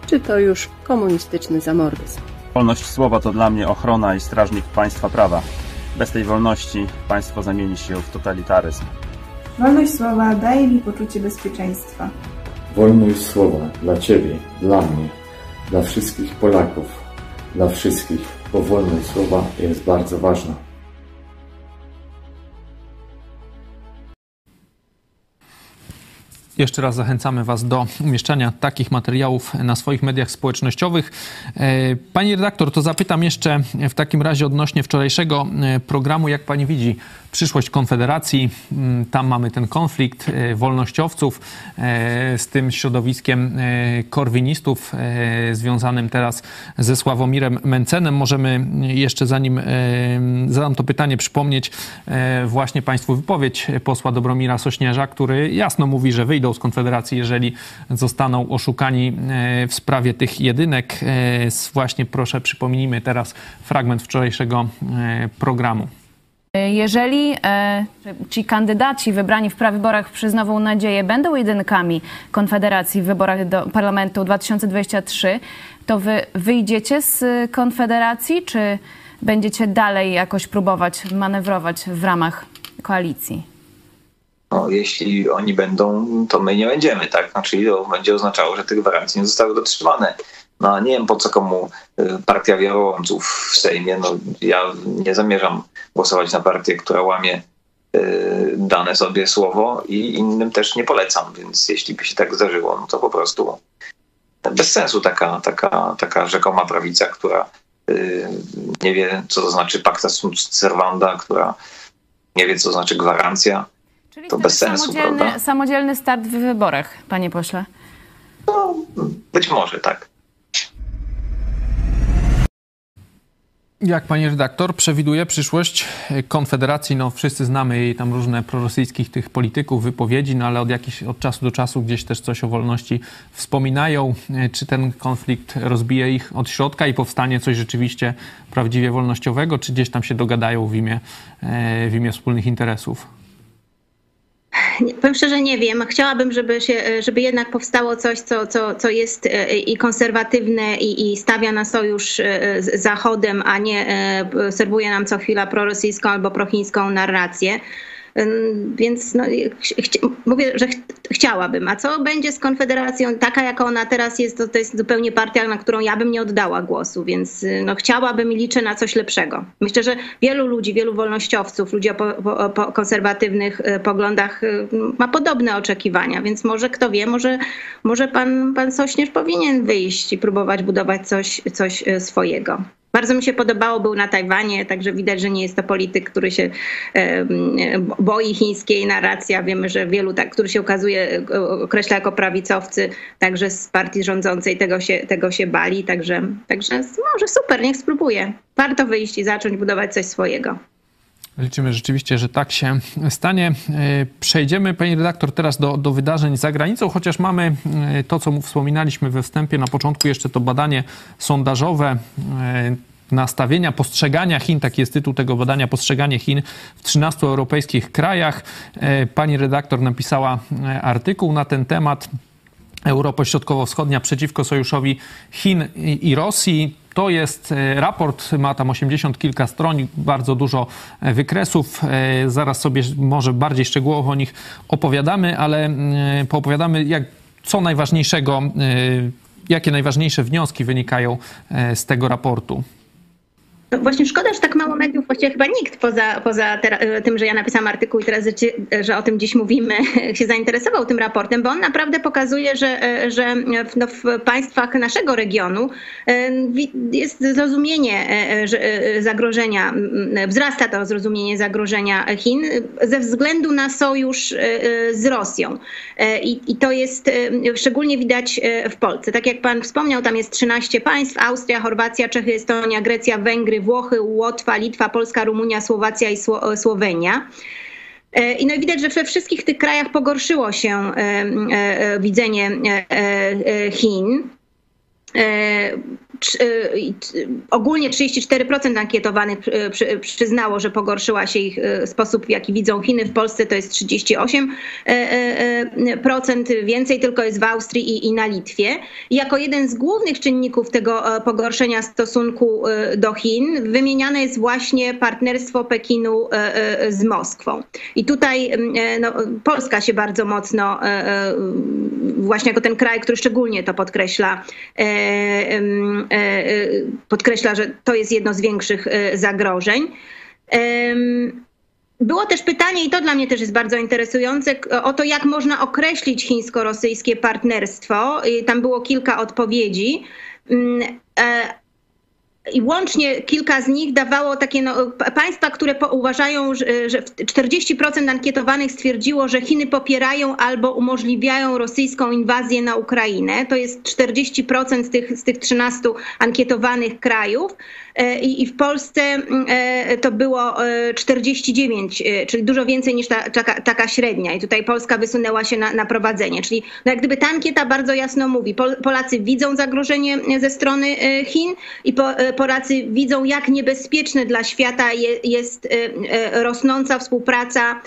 czy to już komunistyczny zamordyzm. Wolność słowa to dla mnie ochrona i strażnik państwa prawa. Bez tej wolności państwo zamieni się w totalitaryzm. Wolność słowa daje mi poczucie bezpieczeństwa. Wolność słowa dla Ciebie, dla mnie, dla wszystkich Polaków, dla wszystkich, bo wolność słowa jest bardzo ważna. Jeszcze raz zachęcamy Was do umieszczania takich materiałów na swoich mediach społecznościowych. E, pani redaktor, to zapytam jeszcze w takim razie odnośnie wczorajszego e, programu, jak Pani widzi przyszłość Konfederacji. Mm, tam mamy ten konflikt e, wolnościowców z tym środowiskiem korwinistów związanym teraz ze Sławomirem Mencenem. Możemy jeszcze zanim zadam to pytanie przypomnieć właśnie Państwu wypowiedź posła Dobromira Sośnierza, który jasno mówi, że wyjdą z Konfederacji, jeżeli zostaną oszukani e, w sprawie tych jedynek. E, właśnie proszę przypomnijmy teraz fragment wczorajszego e, programu. Jeżeli e, ci kandydaci wybrani w prawyborach przez Nową Nadzieję będą jedynkami Konfederacji w wyborach do Parlamentu 2023, to wy wyjdziecie z Konfederacji, czy będziecie dalej jakoś próbować manewrować w ramach koalicji? No, jeśli oni będą, to my nie będziemy, tak? Znaczy to będzie oznaczało, że te gwarancje nie zostały dotrzymane. No nie wiem po co komu y, partia wiarołomców w Sejmie. No, ja nie zamierzam głosować na partię, która łamie y, dane sobie słowo i innym też nie polecam, więc jeśli by się tak zdarzyło, no to po prostu bez sensu taka, taka, taka rzekoma prawica, która y, nie wie, co to znaczy pacta sunt servanda, która nie wie, co to znaczy gwarancja Czyli to bez sensu, samodzielny, prawda? samodzielny start w wyborach, panie pośle. No, być może tak. Jak pani redaktor przewiduje przyszłość Konfederacji? No wszyscy znamy jej tam różne prorosyjskich tych polityków, wypowiedzi, no ale od, jakiś, od czasu do czasu gdzieś też coś o wolności wspominają. Czy ten konflikt rozbije ich od środka i powstanie coś rzeczywiście prawdziwie wolnościowego, czy gdzieś tam się dogadają w imię, e, w imię wspólnych interesów? Powiem szczerze, nie wiem. Chciałabym, żeby, się, żeby jednak powstało coś, co, co, co jest e, i konserwatywne i, i stawia na sojusz e, z Zachodem, a nie e, serwuje nam co chwila prorosyjską albo prochińską narrację. Więc no, mówię, że ch chciałabym. A co będzie z Konfederacją? Taka, jaka ona teraz jest, to, to jest zupełnie partia, na którą ja bym nie oddała głosu, więc no, chciałabym i liczę na coś lepszego. Myślę, że wielu ludzi, wielu wolnościowców, ludzi o, po, po konserwatywnych e, poglądach e, ma podobne oczekiwania, więc może kto wie, może, może pan, pan Sośnierz powinien wyjść i próbować budować coś, coś swojego. Bardzo mi się podobało, był na Tajwanie, także widać, że nie jest to polityk, który się boi chińskiej narracji. Wiemy, że wielu, tak, który się okazuje, określa jako prawicowcy, także z partii rządzącej tego się, tego się bali. Także, także może super, niech spróbuje. Warto wyjść i zacząć budować coś swojego. Liczymy rzeczywiście, że tak się stanie. Przejdziemy, pani redaktor, teraz do, do wydarzeń za granicą, chociaż mamy to, co wspominaliśmy we wstępie na początku, jeszcze to badanie sondażowe nastawienia, postrzegania Chin, taki jest tytuł tego badania, postrzeganie Chin w 13 europejskich krajach. Pani redaktor napisała artykuł na ten temat. Europa Środkowo-Wschodnia przeciwko sojuszowi Chin i Rosji. To jest raport, ma tam 80 kilka stron, bardzo dużo wykresów. Zaraz sobie może bardziej szczegółowo o nich opowiadamy, ale poopowiadamy, jak, co najważniejszego, jakie najważniejsze wnioski wynikają z tego raportu. Właśnie szkoda, że tak mało mediów, właściwie chyba nikt poza, poza tym, że ja napisałam artykuł i teraz, że o tym dziś mówimy, się zainteresował tym raportem, bo on naprawdę pokazuje, że, że w, no, w państwach naszego regionu jest zrozumienie zagrożenia, wzrasta to zrozumienie zagrożenia Chin ze względu na sojusz z Rosją. I, i to jest szczególnie widać w Polsce. Tak jak pan wspomniał, tam jest 13 państw, Austria, Chorwacja, Czechy, Estonia, Grecja, Węgry, Włochy, Łotwa, Litwa, Polska, Rumunia, Słowacja i Słowenia. I no i widać, że we wszystkich tych krajach pogorszyło się widzenie Chin. Ogólnie 34% ankietowanych przyznało, że pogorszyła się ich sposób, w jaki widzą Chiny. W Polsce to jest 38%, więcej tylko jest w Austrii i, na Litwie. Jako jeden z głównych czynników tego pogorszenia stosunku do Chin wymieniane jest właśnie partnerstwo Pekinu z Moskwą. I tutaj no, Polska się bardzo mocno, właśnie jako ten kraj, który szczególnie to podkreśla, podkreśla, że to jest jedno z większych zagrożeń. Było też pytanie, i to dla mnie też jest bardzo interesujące, o to, jak można określić chińsko-rosyjskie partnerstwo. Tam było kilka odpowiedzi. I łącznie kilka z nich dawało takie no, państwa, które uważają, że, że 40% ankietowanych stwierdziło, że Chiny popierają albo umożliwiają rosyjską inwazję na Ukrainę. To jest 40% z tych, z tych 13 ankietowanych krajów. I, I, w Polsce to było 49, czyli dużo więcej niż ta, taka, taka średnia. I tutaj Polska wysunęła się na, na prowadzenie. Czyli no jak gdyby ta ankieta bardzo jasno mówi, Polacy widzą zagrożenie ze strony Chin i po, Polacy widzą, jak niebezpieczne dla świata jest rosnąca współpraca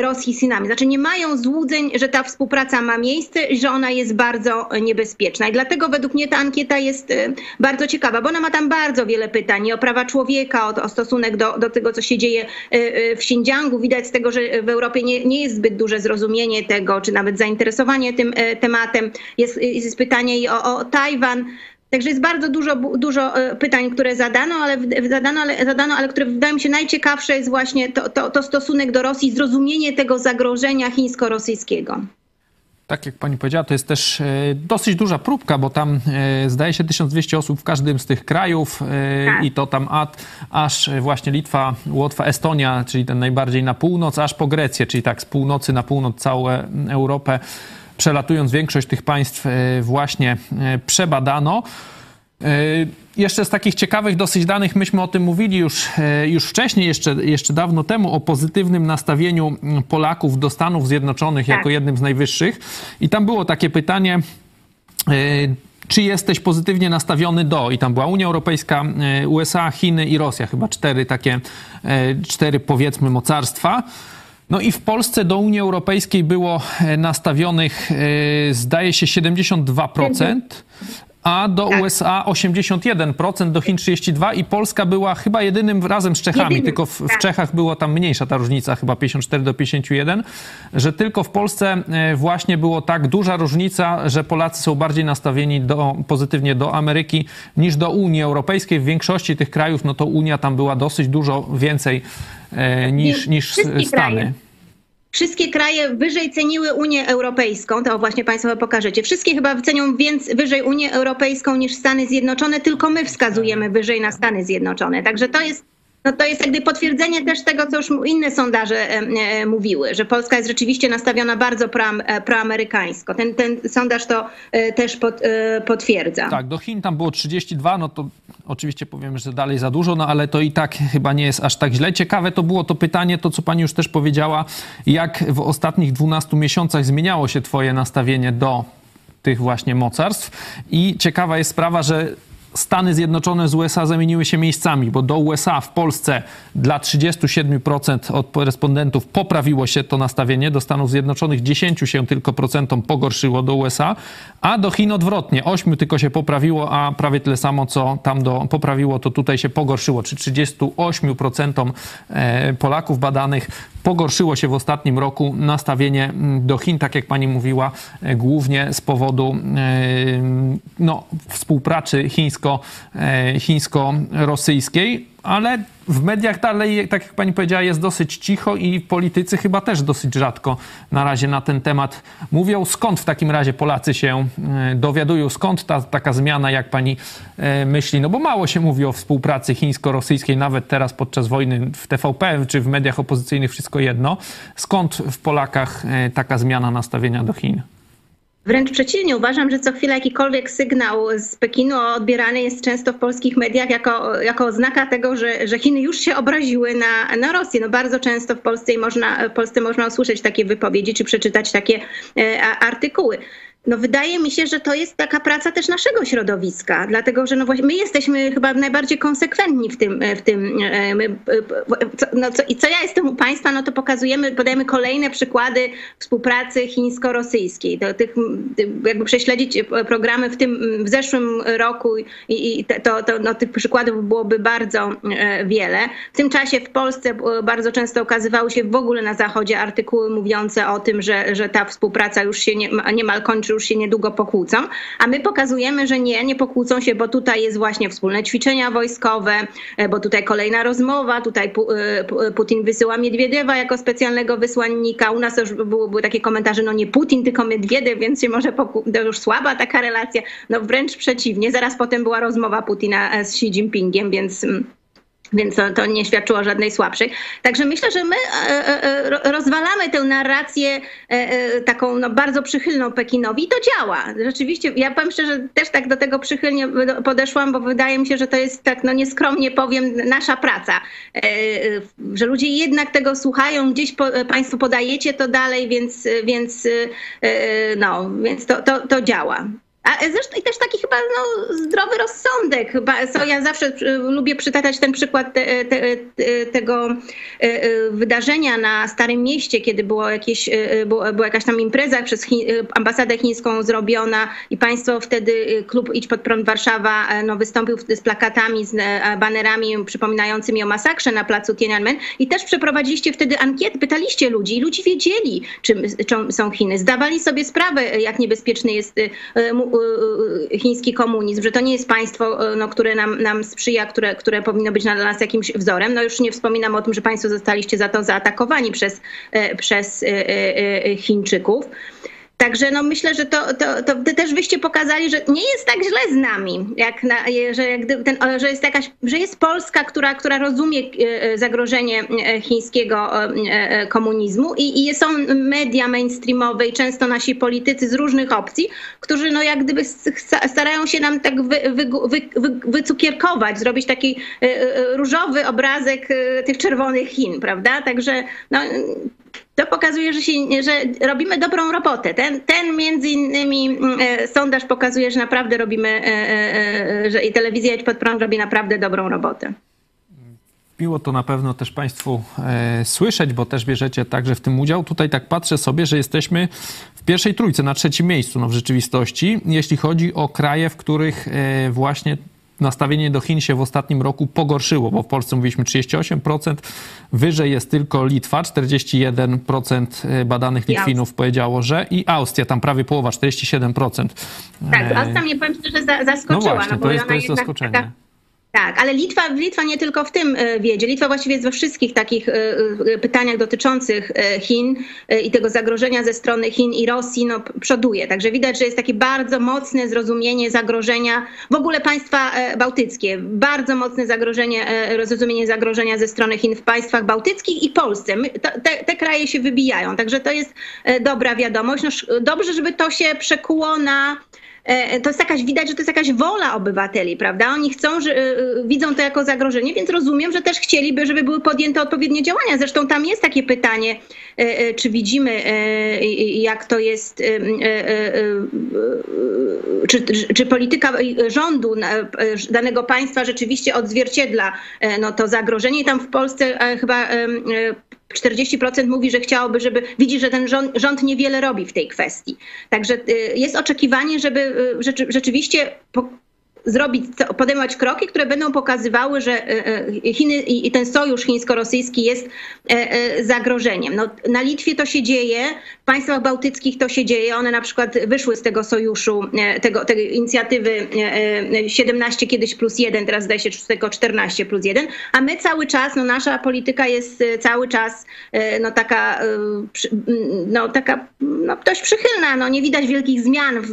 Rosji z Chinami. Znaczy nie mają złudzeń, że ta współpraca ma miejsce i że ona jest bardzo niebezpieczna. I dlatego według mnie ta ankieta jest bardzo ciekawa, bo ona ma tam bardzo wiele pytań o prawa człowieka, o, o stosunek do, do tego, co się dzieje w Xinjiangu. Widać z tego, że w Europie nie, nie jest zbyt duże zrozumienie tego, czy nawet zainteresowanie tym tematem. Jest, jest pytanie i o, o Tajwan. Także jest bardzo dużo, dużo pytań, które zadano, ale, zadano, ale, zadano, ale które wydaje mi się najciekawsze jest właśnie to, to, to stosunek do Rosji, zrozumienie tego zagrożenia chińsko-rosyjskiego. Tak jak pani powiedziała, to jest też dosyć duża próbka, bo tam zdaje się 1200 osób w każdym z tych krajów tak. i to tam ad, aż właśnie Litwa, Łotwa, Estonia, czyli ten najbardziej na północ, aż po Grecję, czyli tak z północy na północ całą Europę przelatując większość tych państw właśnie przebadano. Jeszcze z takich ciekawych dosyć danych, myśmy o tym mówili już, już wcześniej, jeszcze, jeszcze dawno temu, o pozytywnym nastawieniu Polaków do Stanów Zjednoczonych tak. jako jednym z najwyższych. I tam było takie pytanie, czy jesteś pozytywnie nastawiony do, i tam była Unia Europejska, USA, Chiny i Rosja, chyba cztery takie, cztery powiedzmy mocarstwa. No i w Polsce do Unii Europejskiej było nastawionych, zdaje się, 72%, a do USA 81%, do Chin 32% i Polska była chyba jedynym razem z Czechami, tylko w, w tak. Czechach była tam mniejsza ta różnica, chyba 54 do 51, że tylko w Polsce e, właśnie było tak duża różnica, że Polacy są bardziej nastawieni do, pozytywnie do Ameryki niż do Unii Europejskiej. W większości tych krajów, no to Unia tam była dosyć dużo więcej e, niż, niż Stany. kraje. Wszystkie kraje wyżej ceniły Unię Europejską, to właśnie Państwo pokażecie. Wszystkie chyba cenią więc wyżej Unię Europejską niż Stany Zjednoczone, tylko my wskazujemy wyżej na Stany Zjednoczone. Także to jest, no to jest jakby potwierdzenie też tego, co już inne sondaże mówiły, że Polska jest rzeczywiście nastawiona bardzo e, proamerykańsko. Ten, ten sondaż to e, też e, potwierdza. Tak, do Chin tam było 32, no to oczywiście powiem, że dalej za dużo, no ale to i tak chyba nie jest aż tak źle. Ciekawe to było to pytanie, to co pani już też powiedziała, jak w ostatnich 12 miesiącach zmieniało się twoje nastawienie do tych właśnie mocarstw i ciekawa jest sprawa, że Stany Zjednoczone z USA zamieniły się miejscami, bo do USA w Polsce dla 37% od respondentów poprawiło się to nastawienie, do Stanów Zjednoczonych 10 się tylko procentom pogorszyło do USA, a do Chin odwrotnie, 8 tylko się poprawiło, a prawie tyle samo co tam do, poprawiło, to tutaj się pogorszyło, czy 38% e, Polaków badanych pogorszyło się w ostatnim roku nastawienie mm, do Chin, tak jak pani mówiła, e, głównie z powodu e, no, współpracy chińsko, e, chińsko-rosyjskiej, ale w mediach dalej, tak jak pani powiedziała, jest dosyć cicho i politycy chyba też dosyć rzadko na razie na ten temat mówią. Skąd w takim razie Polacy się e, dowiadują? Skąd ta taka zmiana, jak pani e, myśli? No bo mało się mówi o współpracy chińsko-rosyjskiej, nawet teraz podczas wojny w TVP czy w mediach opozycyjnych wszystko jedno. Skąd w Polakach e, taka zmiana nastawienia do Chin? Wręcz przeciwnie, uważam, że co chwila jakikolwiek sygnał z Pekinu odbierany jest często w polskich mediach jako, jako oznaka tego, że, że Chiny już się obraziły na, na Rosję. No bardzo często w Polsce, można, w Polsce można usłyszeć takie wypowiedzi czy przeczytać takie e, artykuły. No wydaje mi się, że to jest taka praca też naszego środowiska, dlatego że no właśnie my jesteśmy chyba najbardziej konsekwentni w tym, w tym e, my, e, no co, i co ja jestem u państwa, no to pokazujemy, podajemy kolejne przykłady współpracy chińsko-rosyjskiej. Do tych, jakby prześledzić programy w tym, w zeszłym roku i, i to, to no, tych przykładów byłoby bardzo e, wiele. W tym czasie w Polsce e, bardzo często ukazywały się w ogóle na Zachodzie artykuły mówiące o tym, że, że ta współpraca już się nie, niemal kończy, już się niedługo pokłócą, a my pokazujemy, że nie, nie pokłócą się, bo tutaj jest właśnie wspólne ćwiczenia wojskowe, e, bo tutaj kolejna rozmowa, tutaj e, Pu- Putin wysyła Miedwiediewa jako specjalnego wysłannika. U nas też były, były takie komentarze, no nie Putin, tylko Miedwiediew, więc się może to już słaba taka relacja. No wręcz przeciwnie. Zaraz potem była rozmowa Putina e, z Xi Jinpingiem, więc... więc to, nie świadczyło żadnej słabszej. Także myślę, że my e, e, e, ro- rozwalamy tę narrację taką no, bardzo przychylną Pekinowi i to działa. Rzeczywiście, ja powiem szczerze, też tak do tego przychylnie podeszłam, bo wydaje mi się, że to jest tak, no nieskromnie powiem, nasza praca. Że ludzie jednak tego słuchają, gdzieś państwo podajecie to dalej, więc, więc, no, więc to, to, to działa. A zresztą i też taki chyba no, zdrowy rozsądek. Chyba, ja zawsze y, lubię przytaczać ten przykład te, te, te, tego y, y, wydarzenia na Starym Mieście, kiedy było jakieś, było, była jakaś tam impreza przez chi, ambasadę chińską zrobiona i państwo wtedy, klub Idź Pod Prąd Warszawa no, wystąpił z plakatami, z banerami przypominającymi o masakrze na placu Tiananmen i też przeprowadziliście wtedy ankiety, pytaliście ludzi i ludzi wiedzieli, czym, czym są Chiny. Zdawali sobie sprawę, jak niebezpieczny jest chiński komunizm, że to nie jest państwo, y, no, które nam, nam sprzyja, które, które powinno być dla nas jakimś wzorem. No już nie wspominam o tym, że państwo zostaliście za to zaatakowani przez, przez Chińczyków. Także no myślę, że to, to, to też wyście pokazali, że nie jest tak źle z nami, jak na, że, jak ten, że jest jakaś, że jest Polska, która, która rozumie e, zagrożenie e, chińskiego e, e, komunizmu i, i są media mainstreamowe i często nasi politycy z różnych opcji, którzy no jak gdyby starają się nam tak wy, wy, wy, wy, wycukierkować, zrobić taki różowy obrazek tych czerwonych Chin, prawda? Także no, to pokazuje, że, się, że robimy dobrą robotę. Ten, ten między innymi e, sondaż pokazuje, że naprawdę robimy, e, e, że i telewizja Idź Prąd robi naprawdę dobrą robotę. Miło to na pewno też Państwu e, słyszeć, bo też bierzecie także w tym udział. Tutaj tak patrzę sobie, że jesteśmy w pierwszej trójce, na trzecim miejscu no, w rzeczywistości, jeśli chodzi o kraje, w których e, właśnie nastawienie do Chin się w ostatnim roku pogorszyło, bo w Polsce mówiliśmy 38%, wyżej jest tylko Litwa, 41% badanych Litwinów powiedziało, że i Austria, tam prawie połowa, 47%. Tak, Austria mnie powiem szczerze za- zaskoczyła. No właśnie, bo to jest, to jest zaskoczenie. taka- Tak, ale Litwa, Litwa nie tylko w tym e, wiedzie. Litwa właściwie jest we wszystkich takich e, e, pytaniach dotyczących Chin i tego zagrożenia ze strony Chin i Rosji no, przoduje. Także widać, że jest takie bardzo mocne zrozumienie zagrożenia, w ogóle państwa bałtyckie, bardzo mocne zagrożenie, e, zrozumienie zagrożenia ze strony Chin w państwach bałtyckich i Polsce. Te, te kraje się wybijają, także to jest dobra wiadomość. No, dobrze, żeby to się przekuło na to jest jakaś, widać, że to jest jakaś wola obywateli, prawda? Oni chcą, że, e, widzą to jako zagrożenie, więc rozumiem, że też chcieliby, żeby były podjęte odpowiednie działania. Zresztą tam jest takie pytanie, e, e, czy widzimy, e, jak to jest, e, e, e, e, czy, czy polityka rządu e, danego państwa rzeczywiście odzwierciedla e, no, to zagrożenie. I tam w Polsce e, chyba e, e, 40% mówi, że chciałoby, żeby widzi, że ten rząd, rząd niewiele robi w tej kwestii. Także y, jest oczekiwanie, żeby y, rzeczy, rzeczywiście zrobić, podejmować kroki, które będą pokazywały, że y, y, Chiny i ten sojusz chińsko-rosyjski jest e, e, zagrożeniem. No, na Litwie to się dzieje, w państwach bałtyckich to się dzieje. One na przykład wyszły z tego sojuszu, e, tego, tej inicjatywy e, e, 17 kiedyś plus 1, teraz zdaje się tylko 14 plus 1, a my cały czas, no nasza polityka jest e, cały czas e, no taka, e, no taka no dość przychylna. No nie widać wielkich zmian w,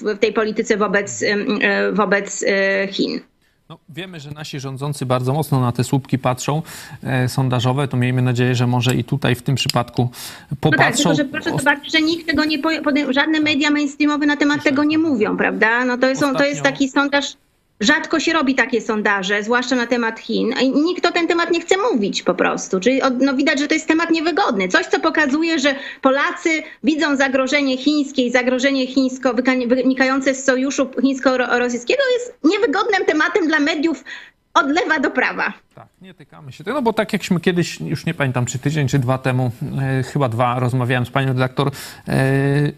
w tej polityce wobec, e, wobec e, Chin. No, wiemy, że nasi rządzący bardzo mocno na te słupki patrzą e, sondażowe, to miejmy nadzieję, że może i tutaj w tym przypadku No tak, popatrzą. tylko że proszę zobaczyć, że nikt tego nie podejmuje, żadne media mainstreamowe na temat tego nie mówią, prawda? No to jest, to jest Ostatnio- taki sondaż, rzadko się robi takie sondaże, zwłaszcza na temat Chin, nikt o ten temat nie chce mówić po prostu. Czyli no widać, że to jest temat niewygodny. Coś, co pokazuje, że Polacy widzą zagrożenie chińskie i zagrożenie chińsko wynikające z sojuszu chińsko-rosyjskiego jest niewygodnym tematem dla mediów od lewa do prawa. Tak, nie tykamy się tego, no bo tak jakśmy kiedyś, już nie pamiętam, czy tydzień, czy dwa temu, e, chyba dwa, rozmawiałem z panią redaktor e,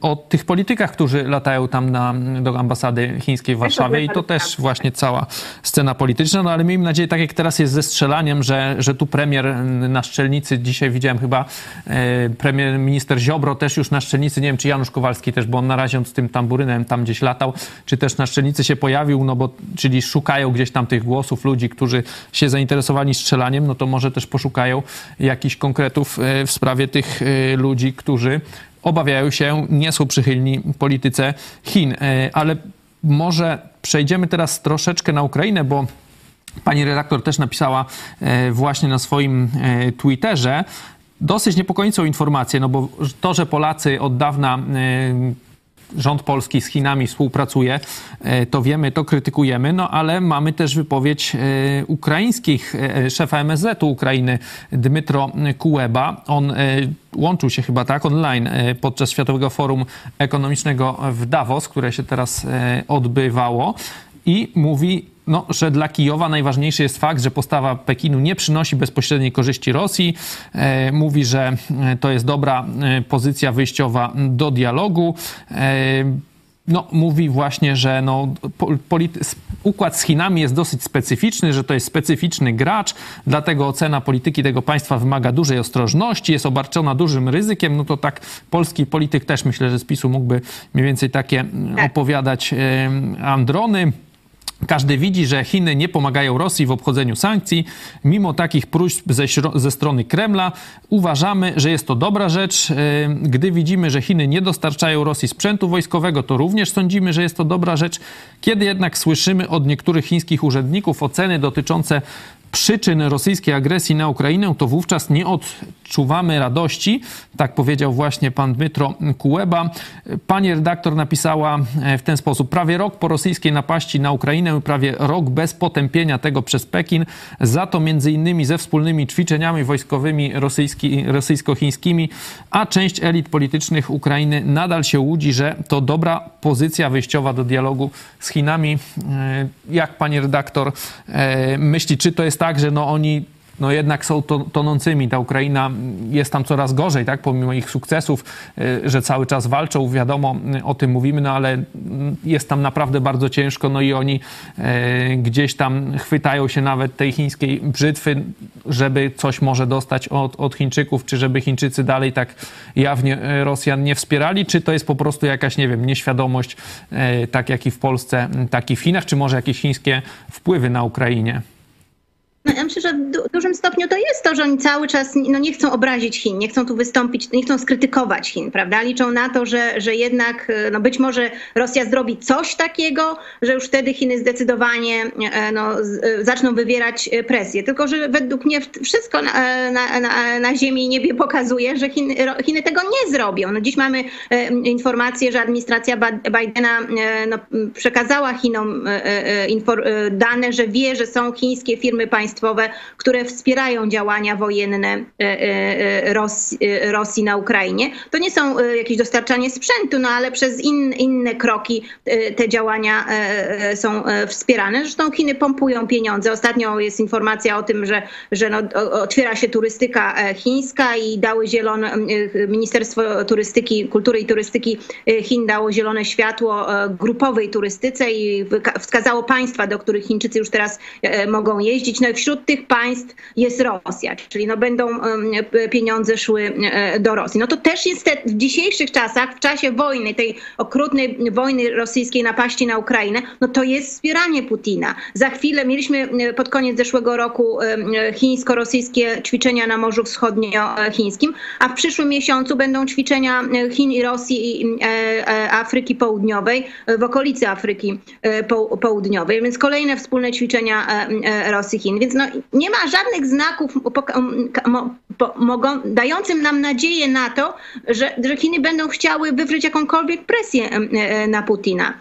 o tych politykach, którzy latają tam na, do ambasady chińskiej w Warszawie i to też właśnie cała scena polityczna, no ale miejmy nadzieję, tak jak teraz jest ze strzelaniem, że, że tu premier na szczelnicy, dzisiaj widziałem chyba e, premier minister Ziobro też już na szczelnicy, nie wiem czy Janusz Kowalski też, bo on na razie z tym tamburynem tam gdzieś latał, czy też na szczelnicy się pojawił, no bo czyli szukają gdzieś tam tych głosów ludzi, którzy się zainteresowali strzelaniem, no to może też poszukają jakichś konkretów e, w sprawie tych e, ludzi, którzy obawiają się, nie są przychylni polityce Chin. E, Ale może przejdziemy teraz troszeczkę na Ukrainę, bo pani redaktor też napisała właśnie na swoim Twitterze dosyć niepokojącą informację, no bo to, że Polacy od dawna rząd polski z Chinami współpracuje, e, to wiemy, to krytykujemy, no ale mamy też wypowiedź e, ukraińskich, e, szefa MSZ-u Ukrainy, Dmytro Kuleba. On łączył się chyba tak online podczas Światowego Forum Ekonomicznego w Davos, które się teraz odbywało i mówi, no, że dla Kijowa najważniejszy jest fakt, że postawa Pekinu nie przynosi bezpośredniej korzyści Rosji. E, mówi, że e, to jest dobra e, pozycja wyjściowa do dialogu. E, no, mówi właśnie, że no, układ z Chinami jest dosyć specyficzny, że to jest specyficzny gracz, dlatego ocena polityki tego państwa wymaga dużej ostrożności, jest obarczona dużym ryzykiem. No to tak polski polityk też myślę, że z PiSu mógłby mniej więcej takie mm, opowiadać em, androny. Każdy widzi, że Chiny nie pomagają Rosji w obchodzeniu sankcji. Mimo takich próśb ze, ze strony Kremla uważamy, że jest to dobra rzecz. Yy, Gdy widzimy, że Chiny nie dostarczają Rosji sprzętu wojskowego, to również sądzimy, że jest to dobra rzecz. Kiedy jednak słyszymy od niektórych chińskich urzędników oceny dotyczące przyczyn rosyjskiej agresji na Ukrainę, to wówczas nie odczuwamy radości. Tak powiedział właśnie pan Dmytro Kuleba. Pani redaktor napisała e, w ten sposób. Prawie rok po rosyjskiej napaści na Ukrainę, prawie rok bez potępienia tego przez Pekin, za to między innymi ze wspólnymi ćwiczeniami wojskowymi rosyjski, rosyjsko-chińskimi, a część elit politycznych Ukrainy nadal się łudzi, że to dobra pozycja wyjściowa do dialogu z Chinami. E, Jak pani redaktor e, myśli, czy to jest tak, że no oni no jednak są to, tonącymi. Ta Ukraina jest tam coraz gorzej, tak, pomimo ich sukcesów, y, że cały czas walczą, wiadomo, y, o tym mówimy, no ale jest tam naprawdę bardzo ciężko, no i oni y, gdzieś tam chwytają się nawet tej chińskiej brzytwy, żeby coś może dostać od, od Chińczyków, czy żeby Chińczycy dalej tak jawnie Rosjan nie wspierali, czy to jest po prostu jakaś, nie wiem, nieświadomość, tak jak i w Polsce, tak i w Chinach, czy może jakieś chińskie wpływy na Ukrainie? No, ja myślę, że w dużym stopniu to jest to, że oni cały czas no, nie chcą obrazić Chin, nie chcą tu wystąpić, nie chcą skrytykować Chin, prawda? Liczą na to, że, że jednak e, no, być może Rosja zrobi coś takiego, że już wtedy Chiny zdecydowanie e, no, e, zaczną wywierać presję. Tylko, że według mnie wszystko na, na, na, na ziemi i niebie pokazuje, że Chiny, Chiny tego nie zrobią. No, dziś mamy informację, że administracja Bidena no, przekazała Chinom dane, że wie, że są chińskie firmy państwowe, państwowe, które wspierają działania wojenne e, e, Rosji, e, Rosji na Ukrainie. To nie są jakieś dostarczanie sprzętu, no ale przez in, inne kroki te działania są wspierane. Zresztą Chiny pompują pieniądze. Ostatnio jest informacja o tym, że, że no, otwiera się turystyka chińska i dały zielone, Ministerstwo Turystyki, Kultury i Turystyki Chin dało zielone światło grupowej turystyce i wskazało państwa, do których Chińczycy już teraz mogą jeździć. No i wśród tych państw jest Rosja, czyli no będą pieniądze szły e, do Rosji. No to też jest w dzisiejszych czasach, w czasie wojny, tej okrutnej wojny rosyjskiej napaści na Ukrainę, no to jest wspieranie Putina. Za chwilę mieliśmy pod koniec zeszłego roku chińsko-rosyjskie ćwiczenia na Morzu Wschodnio-Chińskim, a w przyszłym miesiącu będą ćwiczenia Chin i Rosji i e, Afryki Południowej, w okolicy Afryki e, Południowej, więc kolejne wspólne ćwiczenia Rosji-Chin. Więc no, nie ma żadnych znaków mogą, dającym nam nadzieję na to, że, że Chiny będą chciały wywrzeć jakąkolwiek presję e, na Putina.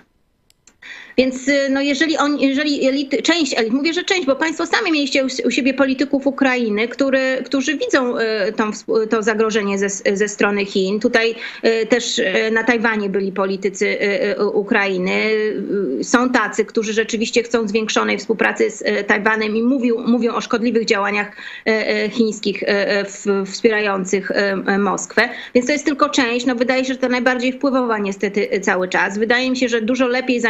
Więc y, no jeżeli, on, jeżeli część elit, mówię, że część, bo państwo sami mieliście u siebie polityków Ukrainy, który, którzy widzą y, tą, to zagrożenie ze, ze strony Chin. Tutaj y, też na Tajwanie byli politycy Ukrainy. Są tacy, którzy rzeczywiście chcą zwiększonej współpracy z Tajwanem i mówią, mówią o szkodliwych działaniach chińskich wspierających Moskwę. Więc to jest tylko część. No wydaje się, że to najbardziej wpływowa niestety cały czas. Wydaje mi się, że dużo lepiej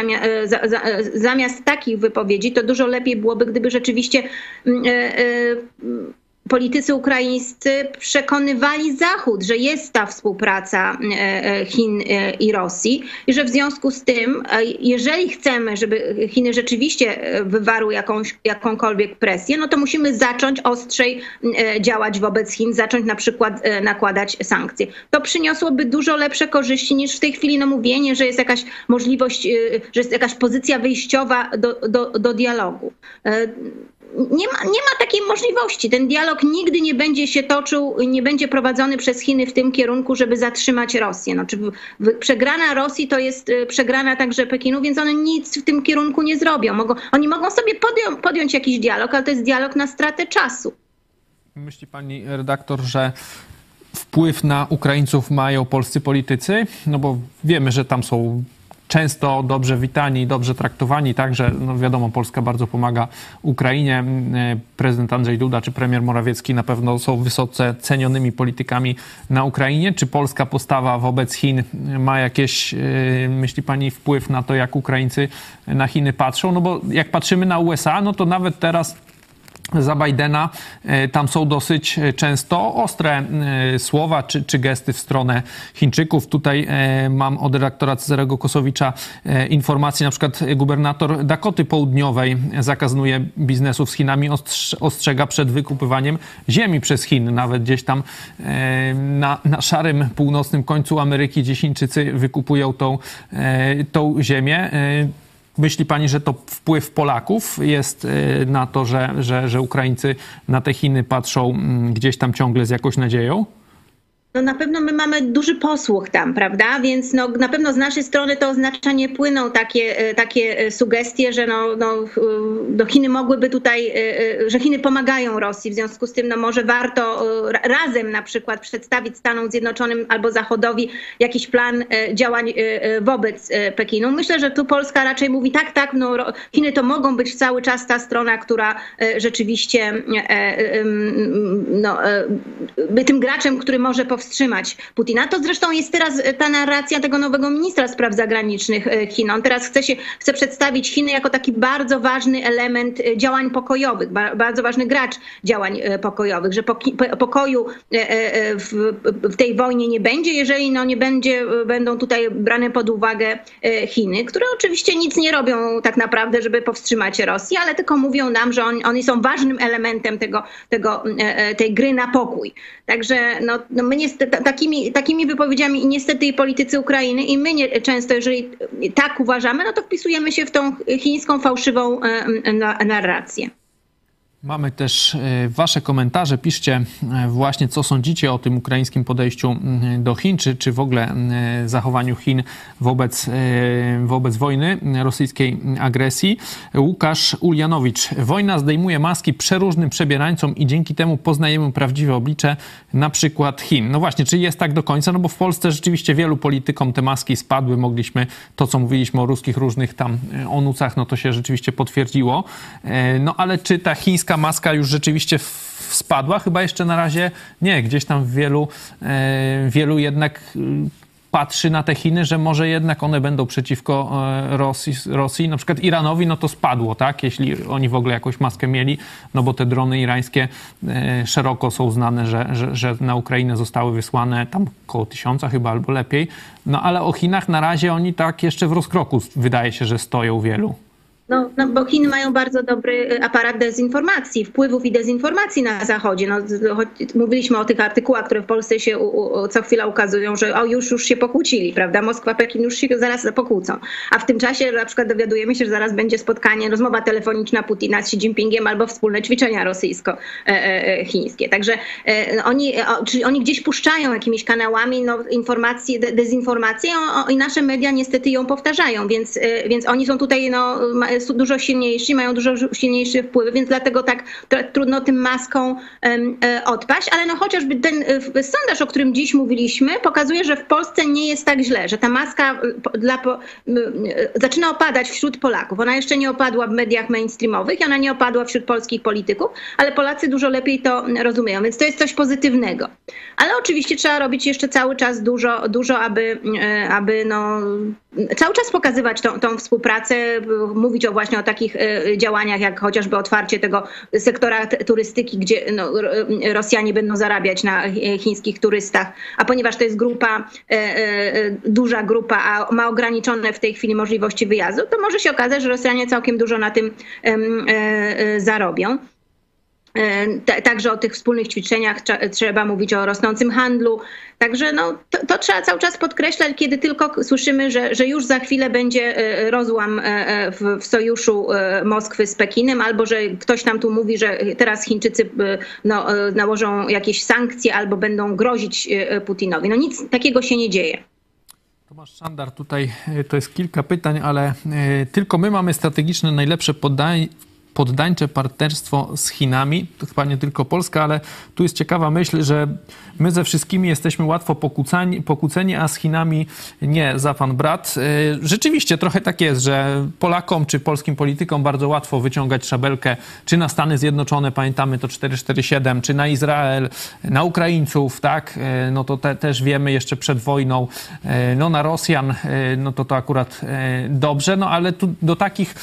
zamiast takich wypowiedzi, to dużo lepiej byłoby, gdyby rzeczywiście mm, e, e, politycy ukraińscy przekonywali Zachód, że jest ta współpraca e, Chin i Rosji i że w związku z tym, jeżeli chcemy, żeby Chiny rzeczywiście wywarły jakąś, jakąkolwiek presję, no to musimy zacząć ostrzej działać wobec Chin, zacząć na przykład nakładać sankcje. To przyniosłoby dużo lepsze korzyści niż w tej chwili no, mówienie, że jest jakaś możliwość, że jest jakaś pozycja wyjściowa do, do, do dialogu nie ma, nie ma takiej możliwości. Ten dialog nigdy nie będzie się toczył, nie będzie prowadzony przez Chiny w tym kierunku, żeby zatrzymać Rosję. No, czy przegrana Rosji to jest y, przegrana także Pekinu, więc one nic w tym kierunku nie zrobią. Mogą, oni mogą sobie podją, podjąć jakiś dialog, ale to jest dialog na stratę czasu. Myśli pani redaktor, że wpływ na Ukraińców mają polscy politycy? No bo wiemy, że tam są często dobrze witani, dobrze traktowani, także no wiadomo, Polska bardzo pomaga Ukrainie. E, prezydent Andrzej Duda czy premier Morawiecki na pewno są wysoce cenionymi politykami na Ukrainie. Czy polska postawa wobec Chin ma jakieś, e, myśli pani, wpływ na to, jak Ukraińcy na Chiny patrzą? No bo jak patrzymy na USA, no to nawet teraz za Bidena. E, tam są dosyć e, często ostre e, słowa czy, czy gesty w stronę Chińczyków. Tutaj mam od redaktora Cezarego Kosowicza informację, na przykład gubernator Dakoty Południowej zakazuje biznesów z Chinami, ostrzega przed wykupywaniem ziemi przez Chiny. Nawet gdzieś tam na, na szarym północnym końcu Ameryki, gdzie Chińczycy wykupują tą, tą ziemię. Myśli pani, że to wpływ Polaków jest y, na to, że, że, że Ukraińcy na te Chiny patrzą mm, gdzieś tam ciągle z jakąś nadzieją? No na pewno my mamy duży posłuch tam, prawda? Więc no, na pewno z naszej strony to oznacza nie płyną takie, e, takie e, sugestie, że no, no, do Chiny mogłyby tutaj, e, że Chiny pomagają Rosji. W związku z tym no, może warto razem na przykład przedstawić Stanom Zjednoczonym albo Zachodowi jakiś plan działań wobec Pekinu. Myślę, że tu Polska raczej mówi tak, tak, no, Chiny to mogą być cały czas ta strona, która rzeczywiście no, by tym graczem, który może powstrzymać Putina. To zresztą jest teraz e, ta narracja tego nowego ministra spraw zagranicznych e, Chin. On teraz chce, się, chce przedstawić Chiny jako taki bardzo ważny element e, działań pokojowych, bardzo ważny gracz działań pokojowych, że pokoju w, tej wojnie nie będzie, jeżeli no nie będzie, będą tutaj brane pod uwagę Chiny, które oczywiście nic nie robią tak naprawdę, żeby powstrzymać Rosję, ale tylko mówią nam, że on, oni są ważnym elementem tego, tego, tej gry na pokój. Także no, no takimi, takimi wypowiedziami niestety i politycy Ukrainy i my nie, często, jeżeli tak uważamy, no to wpisujemy się w tą chińską fałszywą narrację. Mamy też e, Wasze komentarze. Piszcie e, właśnie, co sądzicie o tym ukraińskim podejściu do Chin, czy, czy w ogóle zachowaniu Chin wobec, e, wobec wojny, rosyjskiej agresji. Łukasz Ulianowicz. Wojna zdejmuje maski przeróżnym przebierańcom i dzięki temu poznajemy prawdziwe oblicze na przykład Chin. No właśnie, czy jest tak do końca? No bo w Polsce rzeczywiście wielu politykom te maski spadły. Mogliśmy to, co mówiliśmy o ruskich różnych tam onucach, no to się rzeczywiście potwierdziło. No ale czy ta chińska chińska maska już rzeczywiście spadła? Chyba jeszcze na razie nie. Gdzieś tam wielu, e, wielu jednak y, patrzy na te Chiny, że może jednak one będą przeciwko e, Rosji, Rosji. Na przykład Iranowi, no to spadło, tak? Jeśli oni w ogóle jakąś maskę mieli, no bo te drony irańskie e, szeroko są znane, że, że, że na Ukrainę zostały wysłane tam około tysiąca chyba albo lepiej. No ale o Chinach na razie oni tak jeszcze w rozkroku wydaje się, że stoją wielu. No, no, bo Chiny mają bardzo dobry y, aparat dezinformacji, wpływów i dezinformacji na Zachodzie. No, mówiliśmy o tych artykułach, które w Polsce się u, u, co chwila ukazują, że o, już, już się pokłócili, prawda? Moskwa, Pekin już się zaraz pokłócą. A w tym czasie na przykład dowiadujemy się, że zaraz będzie spotkanie, rozmowa telefoniczna Putina z Xi Jinpingiem albo wspólne ćwiczenia rosyjsko-chińskie. E, e, Także e, oni, czyli oni gdzieś puszczają jakimiś kanałami no, informacje, dezinformację i nasze media niestety ją powtarzają, więc, więc oni są tutaj no, dużo silniejsi, mają dużo silniejsze wpływy, więc dlatego tak trudno tym maską e, odpaść, ale no chociażby ten e, sondaż, o którym dziś mówiliśmy, pokazuje, że w Polsce nie jest tak źle, że ta maska e, dla, zaczyna opadać wśród Polaków. Ona jeszcze nie opadła w mediach mainstreamowych, ona nie opadła wśród polskich polityków, ale Polacy dużo lepiej to rozumieją, więc to jest coś pozytywnego. Ale oczywiście trzeba robić jeszcze cały czas dużo, dużo aby, aby no, cały czas pokazywać tą, tą współpracę, mówić o właśnie o takich e, działaniach, jak chociażby otwarcie tego sektora turystyki, gdzie no, Rosjanie będą zarabiać na chińskich turystach, a ponieważ to jest grupa, e, e, duża grupa, a ma ograniczone w tej chwili możliwości wyjazdu, to może się okazać, że Rosjanie całkiem dużo na tym zarobią. Także o tych wspólnych ćwiczeniach trzeba mówić o rosnącym handlu. Także no, to, to, trzeba cały czas podkreślać, kiedy tylko słyszymy, że, że już za chwilę będzie e, rozłam e, e, w, w sojuszu Moskwy z Pekinem, albo że ktoś tam tu mówi, że teraz Chińczycy no, nałożą jakieś sankcje albo będą grozić Putinowi. No nic takiego się nie dzieje. Tomasz Szandar, tutaj to jest kilka pytań, ale tylko my mamy strategiczne najlepsze poddańcze partnerstwo z Chinami. To chyba nie tylko Polska, ale tu jest ciekawa myśl, że my ze wszystkimi jesteśmy łatwo pokłóceni, pokłóceni a z Chinami nie, za pan brat. Y, rzeczywiście trochę tak jest, że Polakom czy polskim politykom bardzo łatwo wyciągać szabelkę, czy na Stany Zjednoczone, pamiętamy to 447, czy na Izrael, na Ukraińców, tak? Y, no to te, też wiemy jeszcze przed wojną, y, no na Rosjan, no to to akurat dobrze, no ale tu do takich,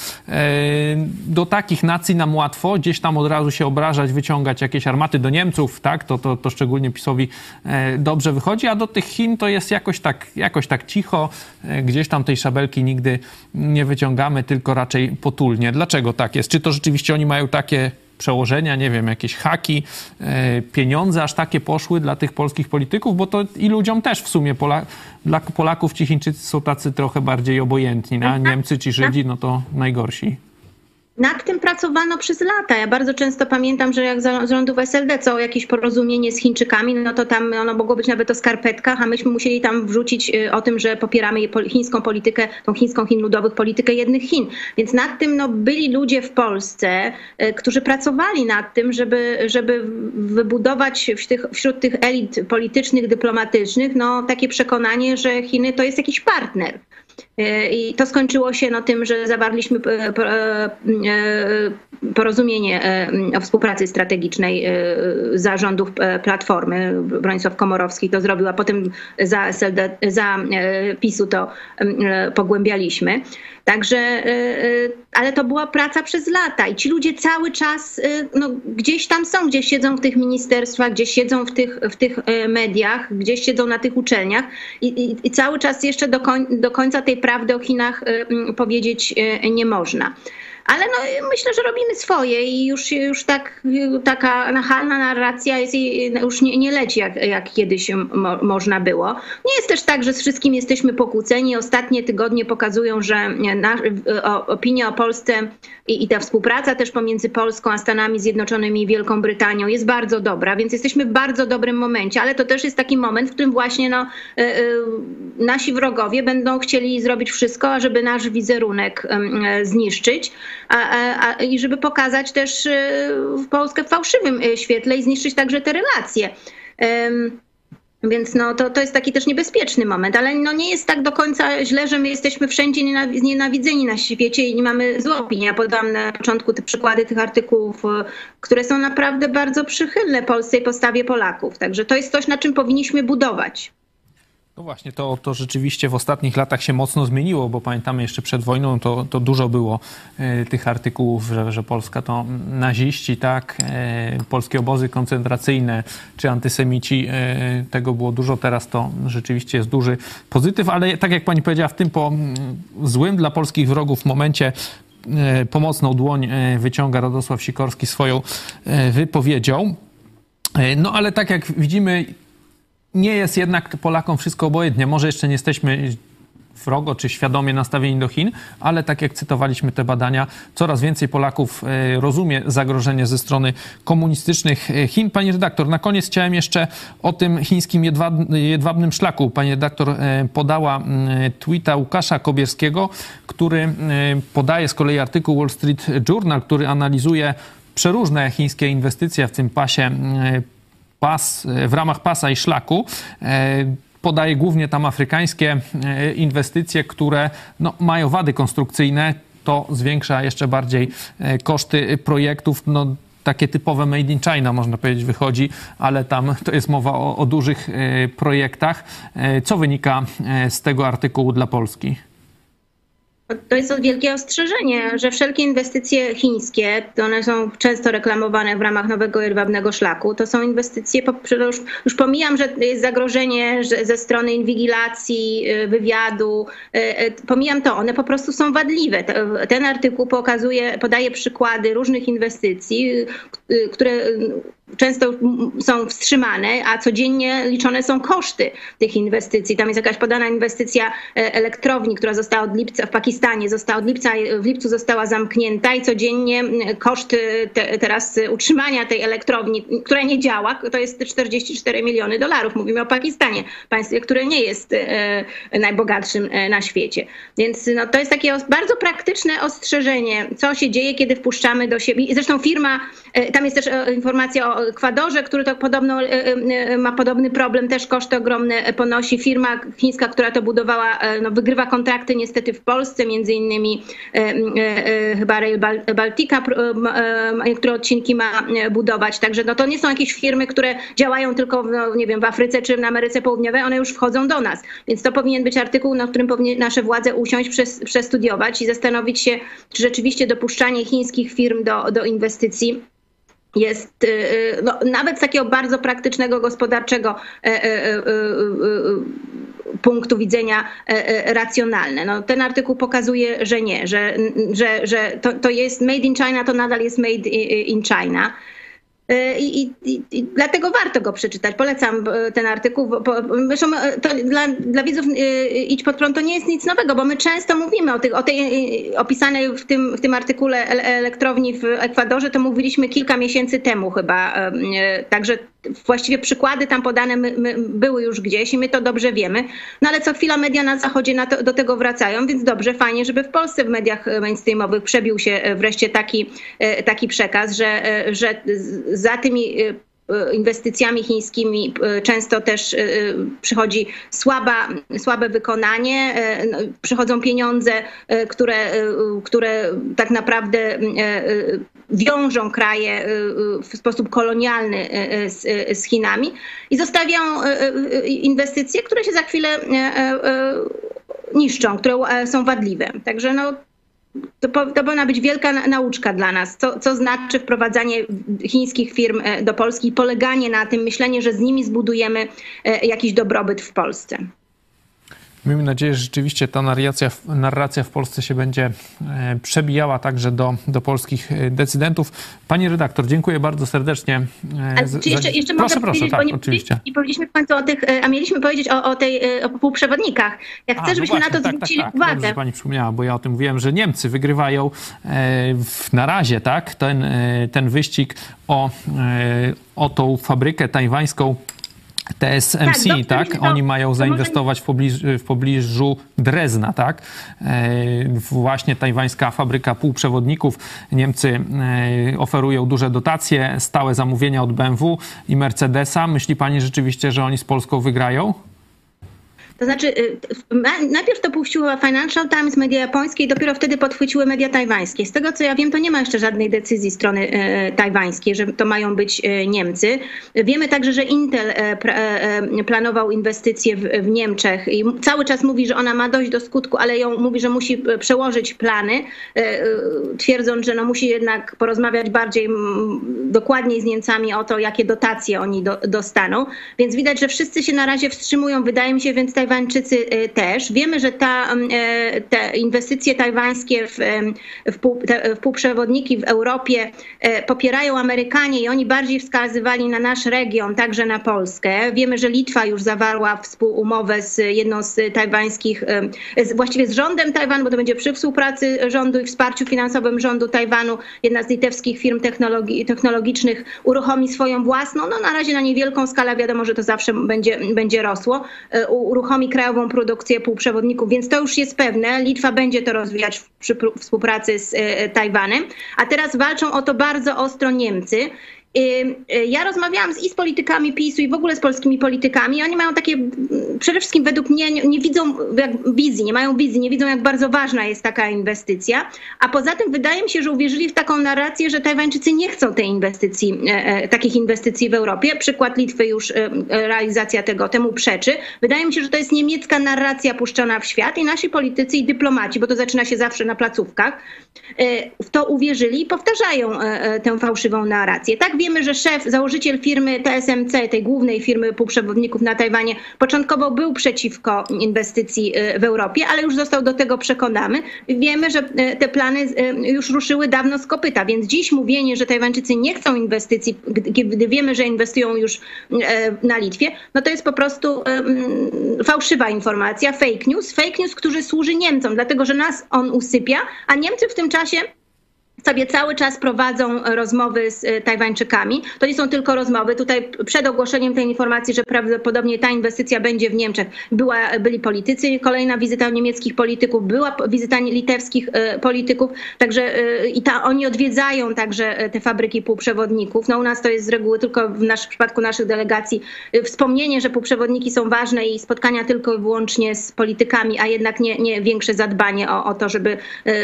do takich nacji nam łatwo gdzieś tam od razu się obrażać, wyciągać jakieś armaty do Niemców, tak? To, to, to szczególnie PiSowi e, dobrze wychodzi, a do tych Chin to jest jakoś tak, jakoś tak cicho, e, gdzieś tam tej szabelki nigdy nie wyciągamy, tylko raczej potulnie. Dlaczego tak jest? Czy to rzeczywiście oni mają takie przełożenia, nie wiem, jakieś haki, e, pieniądze aż takie poszły dla tych polskich polityków, bo to i ludziom też w sumie, Pola, dla Polaków ci Chińczycy są tacy trochę bardziej obojętni, a Niemcy ci Żydzi, no to najgorsi. Nad tym pracowano przez lata. Ja bardzo często pamiętam, że jak za rządów SLD co jakieś porozumienie z Chińczykami, no to tam ono mogło być nawet o skarpetkach, a myśmy musieli tam wrzucić y, o tym, że popieramy chińską politykę, tą chińską Chin ludowych, politykę jednych Chin. Więc nad tym no, byli ludzie w Polsce, y, którzy pracowali nad tym, żeby, żeby wybudować tych, wśród tych elit politycznych, dyplomatycznych no, takie przekonanie, że Chiny to jest jakiś partner. E, I to skończyło się no, tym, że zawarliśmy porozumienie o współpracy strategicznej zarządów Platformy. Bronisław Komorowski to zrobił, a potem za, SLD, za PiSu to pogłębialiśmy. Także, ale to była praca przez lata i ci ludzie cały czas no, gdzieś tam są, gdzieś siedzą w tych ministerstwach, gdzieś siedzą w tych, w tych mediach, gdzieś siedzą na tych uczelniach i, i, i cały czas jeszcze do, koń, do końca tej prawdy o Chinach powiedzieć nie można. Ale no, myślę, że robimy swoje i już, już tak, taka nachalna narracja jest, już nie, nie leci jak, jak kiedyś mo, można było. Nie jest też tak, że z wszystkim jesteśmy pokłóceni. Ostatnie tygodnie pokazują, że na, o, opinia o Polsce i, i ta współpraca też pomiędzy Polską a Stanami Zjednoczonymi i Wielką Brytanią jest bardzo dobra, więc jesteśmy w bardzo dobrym momencie, ale to też jest taki moment, w którym właśnie no, y, y, nasi wrogowie będą chcieli zrobić wszystko, żeby nasz wizerunek y, zniszczyć a, a, i żeby pokazać też Polskę w fałszywym świetle i zniszczyć także te relacje. Więc no, to, to jest taki też niebezpieczny moment, ale no, nie jest tak do końca źle, że my jesteśmy wszędzie nienawidzeni na świecie i nie mamy złej opinii. Ja podam na początku te przykłady tych artykułów, e, które są naprawdę bardzo przychylne Polsce i postawie Polaków. Także to jest coś, na czym powinniśmy budować. No właśnie, to, to rzeczywiście w ostatnich latach się mocno zmieniło, bo pamiętamy jeszcze przed wojną to, to dużo było e, tych artykułów, że, że Polska to naziści, tak, e, polskie obozy koncentracyjne czy antysemici, e, tego było dużo, teraz to rzeczywiście jest duży pozytyw, ale tak jak pani powiedziała, w tym po złym dla polskich wrogów momencie pomocną dłoń wyciąga Radosław Sikorski swoją wypowiedzią. No ale tak jak widzimy, nie jest jednak Polakom wszystko obojętnie. Może jeszcze nie jesteśmy wrogo czy świadomie nastawieni do Chin, ale tak jak cytowaliśmy te badania, coraz więcej Polaków e, rozumie zagrożenie ze strony komunistycznych e, Chin. Pani redaktor, na koniec chciałem jeszcze o tym chińskim jedwabnym szlaku. Pani redaktor e, podała tweeta Łukasza Kobierskiego, który podaje z kolei artykuł Wall Street Journal, który analizuje przeróżne chińskie inwestycje w tym pasie pas, w ramach pasa i szlaku e, podaje głównie tam afrykańskie e, inwestycje, które no, mają wady konstrukcyjne. To zwiększa jeszcze bardziej e, koszty projektów. No, takie typowe made in China, można powiedzieć, wychodzi, ale tam to jest mowa o, o dużych projektach. Co wynika z tego artykułu dla Polski? To jest wielkie ostrzeżenie, że wszelkie inwestycje chińskie, one są często reklamowane w ramach nowego jedwabnego szlaku, to są inwestycje, już, już pomijam, że jest zagrożenie że ze strony inwigilacji, y, wywiadu, y, y, pomijam to, one po prostu są wadliwe. Ten artykuł pokazuje, podaje przykłady różnych inwestycji, które często są wstrzymane, a codziennie liczone są koszty tych inwestycji. Tam jest jakaś podana inwestycja e, elektrowni, która została od lipca w Pakistanie, została od lipca, w lipcu została zamknięta i codziennie koszty te, teraz utrzymania tej elektrowni, która nie działa, to jest 44 miliony dolarów. Mówimy o Pakistanie, państwie, które nie jest e, najbogatszym e, na świecie. Więc no, to jest takie bardzo praktyczne ostrzeżenie, co się dzieje, kiedy wpuszczamy do siebie. Zresztą firma, tam jest też informacja o Ekwadorze, który to podobno e, e, e, ma podobny problem, też koszty ogromne ponosi. Firma chińska, która to budowała, no, wygrywa kontrakty niestety w Polsce, między innymi chyba Rail Baltica, niektóre odcinki ma budować. Także no, to nie są jakieś firmy, które działają tylko w, no, nie wiem, w Afryce czy na Ameryce Południowej, one już wchodzą do nas. Więc to powinien być artykuł, na którym powinny nasze władze usiąść, przestudiować i zastanowić się, czy rzeczywiście dopuszczanie chińskich firm do, do inwestycji jest y, y, no, nawet z takiego bardzo praktycznego, gospodarczego e, e, e, punktu widzenia racjonalne. No, ten artykuł pokazuje, że nie, że, że, że to, to jest made in China, to nadal jest made in China. E, I, i, I, dlatego warto go przeczytać. Polecam e, ten artykuł. Zresztą to dla, dla widzów Idź pod prąd to nie jest nic nowego, bo my często mówimy o, tych, o tej opisanej w tym, w tym artykule elektrowni w Ekwadorze, to mówiliśmy kilka miesięcy temu chyba. Także właściwie przykłady tam podane my, my były już gdzieś i my to dobrze wiemy. No ale co chwila media na zachodzie to, do tego wracają, więc dobrze, fajnie, żeby w Polsce w mediach mainstreamowych przebił się wreszcie taki, taki przekaz, że, że za tymi inwestycjami chińskimi często też przychodzi słaba, słabe wykonanie, no, przychodzą pieniądze, które, które tak naprawdę wiążą kraje w sposób kolonialny z, z Chinami i zostawiają inwestycje, które się za chwilę niszczą, które są wadliwe. Także no, to, to powinna być wielka nauczka dla nas, co, co znaczy wprowadzanie chińskich firm do Polski i poleganie na tym, myślenie, że z nimi zbudujemy jakiś dobrobyt w Polsce. Miejmy nadzieję, że rzeczywiście ta narracja, narracja w Polsce się będzie e, przebijała także do, do polskich e, decydentów. Pani redaktor, dziękuję bardzo serdecznie. E, czy jeszcze, jeszcze proszę, proszę, tak, nie, oczywiście. I powiedzieliśmy końcu o tych, a mieliśmy powiedzieć o, o, tej, o półprzewodnikach. Ja chcę, a, no żebyśmy właśnie, na to tak, zwrócili tak, tak. uwagę. Dobrze, że pani przypomniała, bo ja o tym mówiłem, że Niemcy wygrywają w, na razie tak, ten, ten wyścig o, o tą fabrykę tajwańską TSMC, tak? tak? Oni mają zainwestować w pobliżu, w pobliżu Drezna, tak? E, właśnie tajwańska fabryka półprzewodników. Niemcy e, oferują duże dotacje, stałe zamówienia od BMW i Mercedesa. Myśli pani rzeczywiście, że oni z Polską wygrają? To znaczy, y, najpierw to puściła Financial Times, media japońskie i dopiero wtedy podchwyciły media tajwańskie. Z tego co ja wiem, to nie ma jeszcze żadnej decyzji strony y, tajwańskiej, że to mają być y, Niemcy. Wiemy także, że Intel planował inwestycje w Niemczech i cały czas mówi, że ona ma dojść do skutku, ale ją mówi, że musi przełożyć plany, twierdząc, że no musi jednak porozmawiać bardziej dokładniej z Niemcami o to, jakie dotacje oni do, dostaną. Więc widać, że wszyscy się na razie wstrzymują, wydaje mi się, więc Tajwańczycy y, też. Wiemy, że ta, y, te inwestycje tajwańskie w, w, pół, w półprzewodniki w Europie y, popierają Amerykanie i oni bardziej wskazywali na nasz region, także na Polskę. Wiemy, że Litwa już zawarła współumowę z jedną z tajwańskich, właściwie z rządem Tajwanu, bo to będzie przy współpracy rządu i wsparciu finansowym rządu Tajwanu. Jedna z litewskich firm technologi technologicznych uruchomi swoją własną, no na razie na niewielką skalę, wiadomo, że to zawsze będzie, będzie rosło. Uruchomi uruchomi krajową produkcję półprzewodników, więc to już jest pewne. Litwa będzie to rozwijać przy współpracy z e, Tajwanem, a teraz walczą o to bardzo ostro Niemcy. Y, ja rozmawiałam z, i z politykami PiSu i w ogóle z polskimi politykami. Oni mają takie, przede wszystkim według mnie, nie, nie widzą jak wizji, nie mają wizji, nie widzą jak bardzo ważna jest taka inwestycja. A poza tym wydaje mi się, że uwierzyli w taką narrację, że Tajwańczycy nie chcą tej inwestycji, e, e, takich inwestycji w Europie. Przykład Litwy już e, realizacja tego temu przeczy. Wydaje mi się, że to jest niemiecka narracja puszczona w świat i nasi politycy i dyplomaci, bo to zaczyna się zawsze na placówkach, w to uwierzyli i powtarzają tę fałszywą narrację. Tak wiemy, że szef, założyciel firmy TSMC, tej głównej firmy półprzewodników na Tajwanie, początkowo był przeciwko inwestycji y, w Europie, ale już został do tego przekonany. Wiemy, że y, te plany y, już ruszyły dawno z kopyta, więc dziś mówienie, że Tajwańczycy nie chcą inwestycji, gdy wiemy, że inwestują już na Litwie, no to jest po prostu fałszywa informacja, fake news, fake news, który służy Niemcom, dlatego że nas on usypia, a Niemcy w tym czasie sobie cały czas prowadzą rozmowy z e, Tajwańczykami. To nie są tylko rozmowy. Tutaj przed ogłoszeniem tej informacji, że prawdopodobnie ta inwestycja będzie w Niemczech, była, byli politycy, kolejna wizyta niemieckich polityków, była wizyta litewskich e, polityków, także e, i ta, oni odwiedzają także te fabryki półprzewodników. No u nas to jest z reguły tylko w, nasz, w przypadku naszych delegacji wspomnienie, że półprzewodniki są ważne i spotkania tylko i wyłącznie z politykami, a jednak nie, nie większe zadbanie o, o to, żeby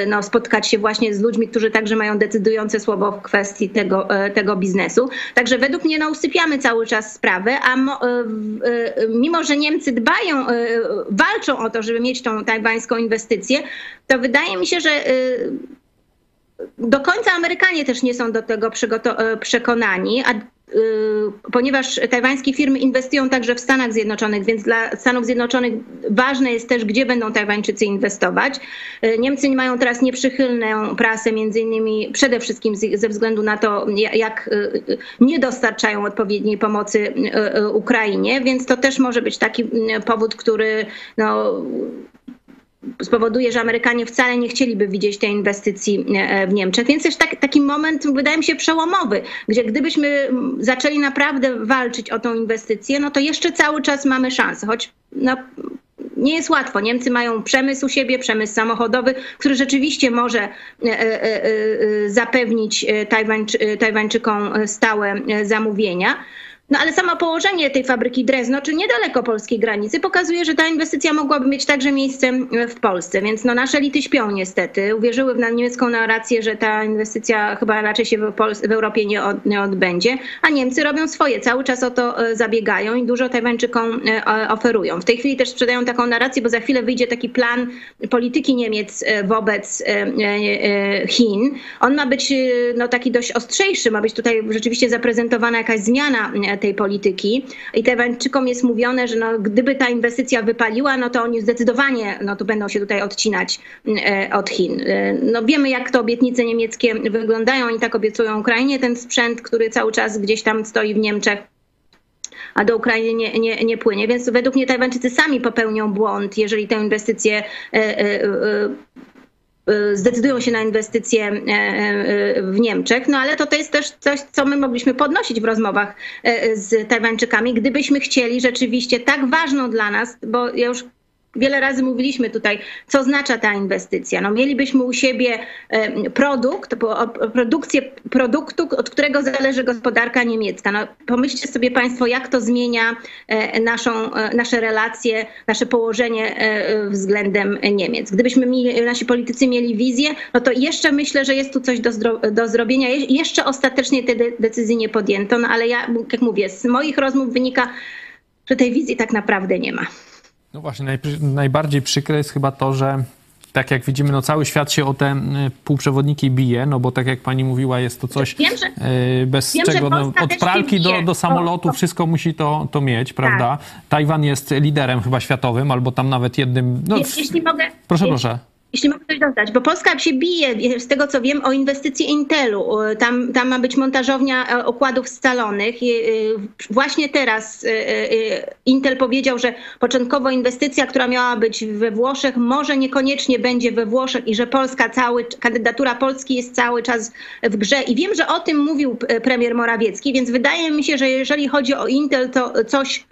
no, spotkać się właśnie z ludźmi, którzy także mają decydujące słowo w kwestii tego, e, tego biznesu. Także według mnie no, usypiamy cały czas sprawę, a e, e, mimo, że Niemcy dbają, walczą o to, żeby mieć tą tajwańską inwestycję, to wydaje mi się, że do końca Amerykanie też nie są do tego przekonani, a ponieważ tajwańskie firmy inwestują także w Stanach Zjednoczonych, więc dla Stanów Zjednoczonych ważne jest też, gdzie będą Tajwańczycy inwestować. Niemcy mają teraz nieprzychylną prasę, między innymi przede wszystkim ze względu na to, jak nie dostarczają odpowiedniej pomocy Ukrainie, więc to też może być taki powód, który no, spowoduje, że Amerykanie wcale nie chcieliby widzieć tej inwestycji e, w Niemczech. Więc też tak, taki moment wydaje mi się przełomowy, gdzie gdybyśmy zaczęli naprawdę walczyć o tą inwestycję, no to jeszcze cały czas mamy szansę, choć no, nie jest łatwo. Niemcy mają przemysł u siebie, przemysł samochodowy, który rzeczywiście może e, e, zapewnić Tajwańczy, Tajwańczykom stałe zamówienia. No ale samo położenie tej fabryki Drezno, czy niedaleko polskiej granicy, pokazuje, że ta inwestycja mogłaby mieć także miejsce w Polsce. Więc no, nasze elity śpią niestety. Uwierzyły w niemiecką narrację, że ta inwestycja chyba raczej się w, Pol- w Europie nie, od, nie, odbędzie, a Niemcy robią swoje, cały czas o to e, zabiegają i dużo Tajwańczykom e, oferują. W tej chwili też sprzedają taką narrację, bo za chwilę wyjdzie taki plan polityki Niemiec e, wobec Chin. On ma być no, taki dość ostrzejszy, ma być tutaj rzeczywiście zaprezentowana jakaś zmiana tej polityki. I Tajwańczykom jest mówione, że no, gdyby ta inwestycja wypaliła, no to oni zdecydowanie no, to będą się tutaj odcinać e, od Chin. E, no, wiemy, jak te obietnice niemieckie wyglądają. Oni tak obiecują Ukrainie ten sprzęt, który cały czas gdzieś tam stoi w Niemczech a do Ukrainy nie, nie, nie płynie. Więc według mnie Tajwańczycy sami popełnią błąd, jeżeli tę inwestycję e, zdecydują się na inwestycje e, e, w Niemczech, no ale to, to jest też coś, co my mogliśmy podnosić w rozmowach e, z Tajwańczykami, gdybyśmy chcieli rzeczywiście tak ważną dla nas, bo ja już Wiele razy mówiliśmy tutaj, co oznacza ta inwestycja. No, mielibyśmy u siebie produkt, produkcję produktu, od którego zależy gospodarka niemiecka. No, pomyślcie sobie Państwo, jak to zmienia e, naszą, e, nasze relacje, nasze położenie e, względem Niemiec. Gdybyśmy mieli, nasi politycy mieli wizję, no to jeszcze myślę, że jest tu coś do, do zrobienia. Jeszcze ostatecznie te decyzji nie podjęto, no ale ja, jak mówię, z moich rozmów wynika, że tej wizji tak naprawdę nie ma. No właśnie, naj, najbardziej przykre jest chyba to, że tak jak widzimy, no cały świat się o te półprzewodniki bije, no bo tak jak pani mówiła, jest to coś wiem, że, e, bez wiem, czego no, od pralki do, do samolotu wszystko musi to, to mieć, prawda? Tak. Tajwan jest liderem chyba światowym, albo tam nawet jednym... No, jeśli mogę... Proszę, proszę jeśli mogę coś dodać, bo Polska się bije, z tego co wiem, o inwestycje Intelu. Tam, tam ma być montażownia e, okładów scalonych. E, właśnie teraz e, Intel powiedział, że początkowo inwestycja, która miała być we Włoszech, może niekoniecznie będzie we Włoszech i że Polska cały, kandydatura Polski jest cały czas w grze. I wiem, że o tym mówił premier Morawiecki, więc wydaje mi się, że jeżeli chodzi o Intel, to coś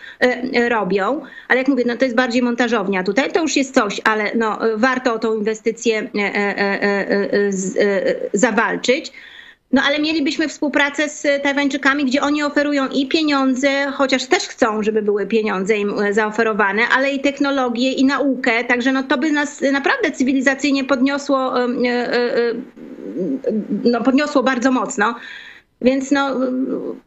robią. Ale jak mówię, no to jest bardziej montażownia tutaj. To już jest coś, ale no, warto o tą inwestycję inwestycje e, e, e, zawalczyć. No ale mielibyśmy współpracę z Tajwańczykami, gdzie oni oferują i pieniądze, chociaż też chcą, żeby były pieniądze im zaoferowane, ale i technologię, i naukę. Także no to by nas naprawdę cywilizacyjnie podniosło, no, podniosło bardzo mocno. Więc no,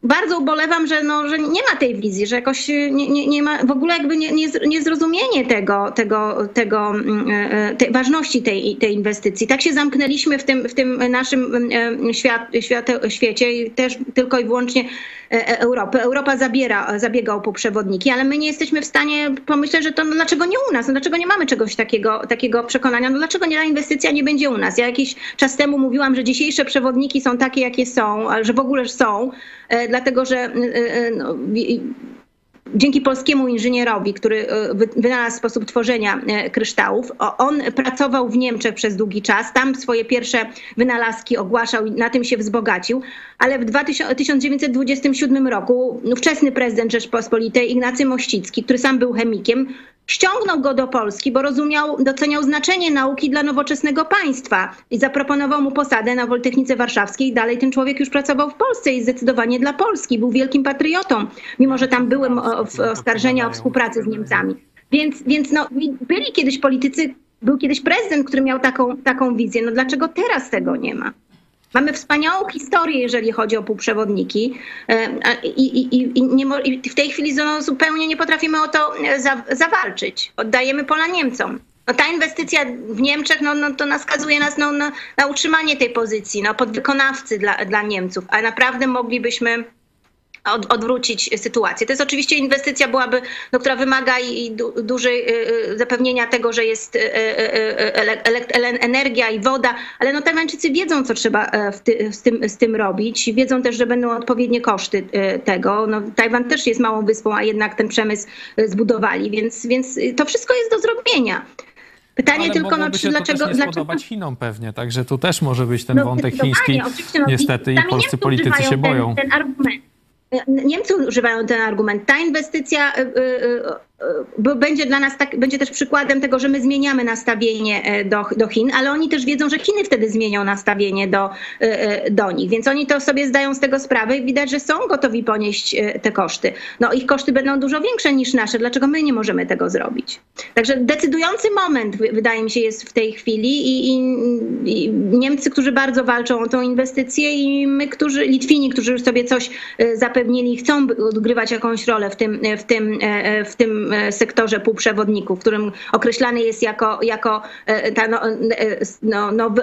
bardzo ubolewam, że, no, że nie ma tej wizji, że jakoś nie, nie, nie ma w ogóle jakby nie, nie, tego, tego, tego, mm, e, tej ważności tej, tej inwestycji. Tak się zamknęliśmy w tym, w tym naszym mm, e, świat, świat, świecie też tylko i wyłącznie e, Europy. Europa zabiera, zabiega o półprzewodniki, ale my nie jesteśmy w stanie pomyśleć, że to no, dlaczego nie u nas? No, dlaczego nie mamy czegoś takiego, takiego przekonania? No, dlaczego nie ta inwestycja nie będzie u nas? Ja jakiś czas temu mówiłam, że dzisiejsze przewodniki są takie, jakie są, że w ogóle są, e, dlatego że e, e, no, dzięki polskiemu inżynierowi, który wynalazł sposób tworzenia kryształów, on pracował w Niemczech przez długi czas, tam swoje pierwsze wynalazki ogłaszał i na tym się wzbogacił, ale w 1927 roku ówczesny prezydent Rzeczpospolitej Ignacy Mościcki, który sam był chemikiem, Ściągnął go do Polski, bo rozumiał, doceniał znaczenie nauki dla nowoczesnego państwa i zaproponował mu posadę na Politechnice Warszawskiej. Dalej ten człowiek już pracował w Polsce i zdecydowanie dla Polski. Był wielkim patriotą, mimo że tam były oskarżenia o współpracę z Niemcami. Więc, więc no, byli kiedyś politycy, był kiedyś prezydent, który miał taką, taką wizję. No dlaczego teraz tego nie ma? Mamy wspaniałą historię, jeżeli chodzi o półprzewodniki e, i, i, i, nie, i w tej chwili zupełnie nie potrafimy o to e, za, zawalczyć. Oddajemy pola Niemcom. No, ta inwestycja w Niemczech no, no, to naskazuje nas no, na, na utrzymanie tej pozycji, no, podwykonawcy dla, dla Niemców, a naprawdę moglibyśmy od, odwrócić sytuację. To jest oczywiście inwestycja byłaby, no, która wymaga i, i du, dużej y, zapewnienia tego, że jest y, y, energia i woda, ale no Tajwańczycy wiedzą, co trzeba w ty, z, tym, z tym robić. Wiedzą też, że będą odpowiednie koszty tego. No, Tajwan też jest małą wyspą, a jednak ten przemysł zbudowali, więc, więc to wszystko jest do zrobienia. Pytanie Ale tylko, no, czy się dlaczego... To też nie dlaczego... Chinom pewnie, także tu też może być ten no, wątek chiński. No, Niestety i polscy politycy się boją. Ten, ten argument. Niemcy używają ten argument. Ta inwestycja y, y, y, będzie dla nas tak, będzie też przykładem tego, że my zmieniamy nastawienie e, do, do Chin, ale oni też wiedzą, że Chiny wtedy zmienią nastawienie do, e, e, do nich, więc oni to sobie zdają z tego sprawę i widać, że są gotowi ponieść te koszty. No ich koszty będą dużo większe niż nasze, dlaczego my nie możemy tego zrobić? Także decydujący moment wydaje mi się jest w tej chwili i, i, i Niemcy, którzy bardzo walczą o tą inwestycję i my, którzy, Litwini, którzy już sobie coś zapewnili, chcą odgrywać jakąś rolę w tym, w tym, w tym sektorze półprzewodników, którym określany jest jako, jako e, ta no, e, no, now,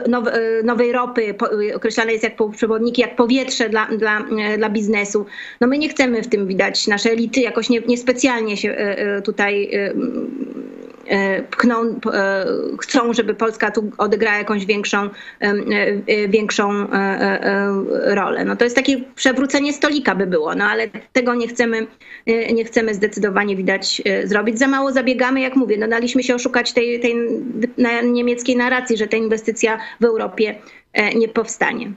nowej ropy, określany jest jak półprzewodniki, jak powietrze dla, dla, dla biznesu. No my nie chcemy w tym widać, nasze elity jakoś nie, niespecjalnie się tutaj pchną, chcą, żeby Polska tu odegrała jakąś większą, większą rolę. No to jest takie przewrócenie stolika by było, no ale tego nie chcemy, nie chcemy zdecydowanie widać zrobić. Za mało zabiegamy, jak mówię, no daliśmy się oszukać tej, tej niemieckiej narracji, że ta inwestycja w Europie e, nie powstanie.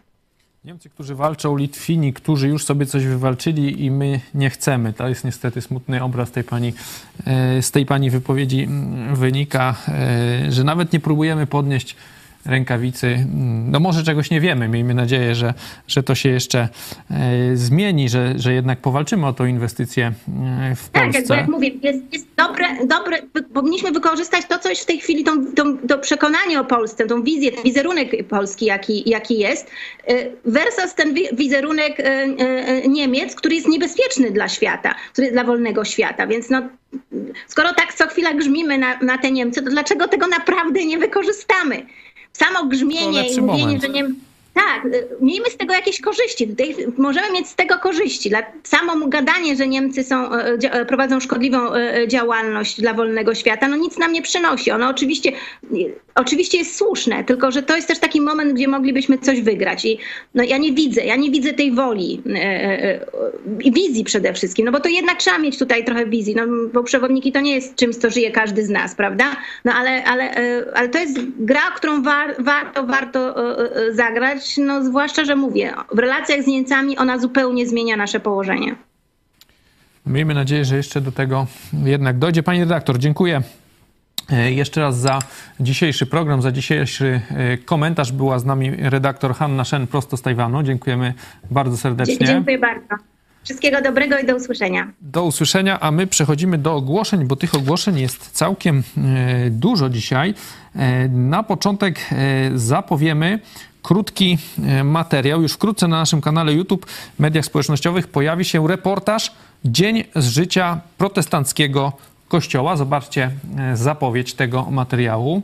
Niemcy, którzy walczą, Litwini, którzy już sobie coś wywalczyli i my nie chcemy. To jest niestety smutny obraz tej pani, e, z tej pani wypowiedzi mm, wynika, e, że nawet nie próbujemy podnieść rękawicy. No może czegoś nie wiemy. Miejmy nadzieję, że, że to się jeszcze e, zmieni, że, że jednak powalczymy o tą inwestycję e, w Polsce. Tak, jak mówię, jest, jest dobre, dobre, powinniśmy wykorzystać to, co jest w tej chwili, tą, tą, to przekonanie o Polsce, tą wizję, ten wizerunek Polski, jaki, jaki jest, e, versus ten wizerunek Niemiec, który jest niebezpieczny dla świata, który dla wolnego świata. Więc no, skoro tak co chwila grzmimy na, na te Niemcy, to dlaczego tego naprawdę nie wykorzystamy? Samo grzmienie i mówienie, moment. że nie, tak, y, miejmy z tego jakieś korzyści. Tutaj możemy mieć z tego korzyści. Samo gadanie, że Niemcy są, e, e, prowadzą szkodliwą e, działalność dla wolnego świata, no nic nam nie przynosi. Ono oczywiście, oczywiście jest słuszne, tylko że to jest też taki moment, gdzie moglibyśmy coś wygrać. I no, ja nie widzę, ja nie widzę tej woli i wizji przede wszystkim, no bo to jednak trzeba mieć tutaj trochę wizji, no bo przewodniki to nie jest czymś, co żyje każdy z nas, prawda? No ale, ale, ale to jest gra, którą war, warto, warto zagrać no zwłaszcza, że mówię, w relacjach z Niemcami ona zupełnie zmienia nasze położenie. Miejmy nadzieję, że jeszcze do tego jednak dojdzie. Pani redaktor, dziękuję e, jeszcze raz za dzisiejszy program, za dzisiejszy e, komentarz. Była z nami redaktor Hanna Shen prosto z Tajwanu. Dziękujemy bardzo serdecznie. Dziękuję bardzo. Wszystkiego dobrego i do usłyszenia. Do usłyszenia, a my przechodzimy do ogłoszeń, bo tych ogłoszeń jest całkiem e, dużo dzisiaj. Na początek zapowiemy krótki e, materiał. Już wkrótce na naszym kanale YouTube, mediach społecznościowych pojawi się reportaż Dzień z życia protestanckiego kościoła. Zobaczcie e, zapowiedź tego materiału.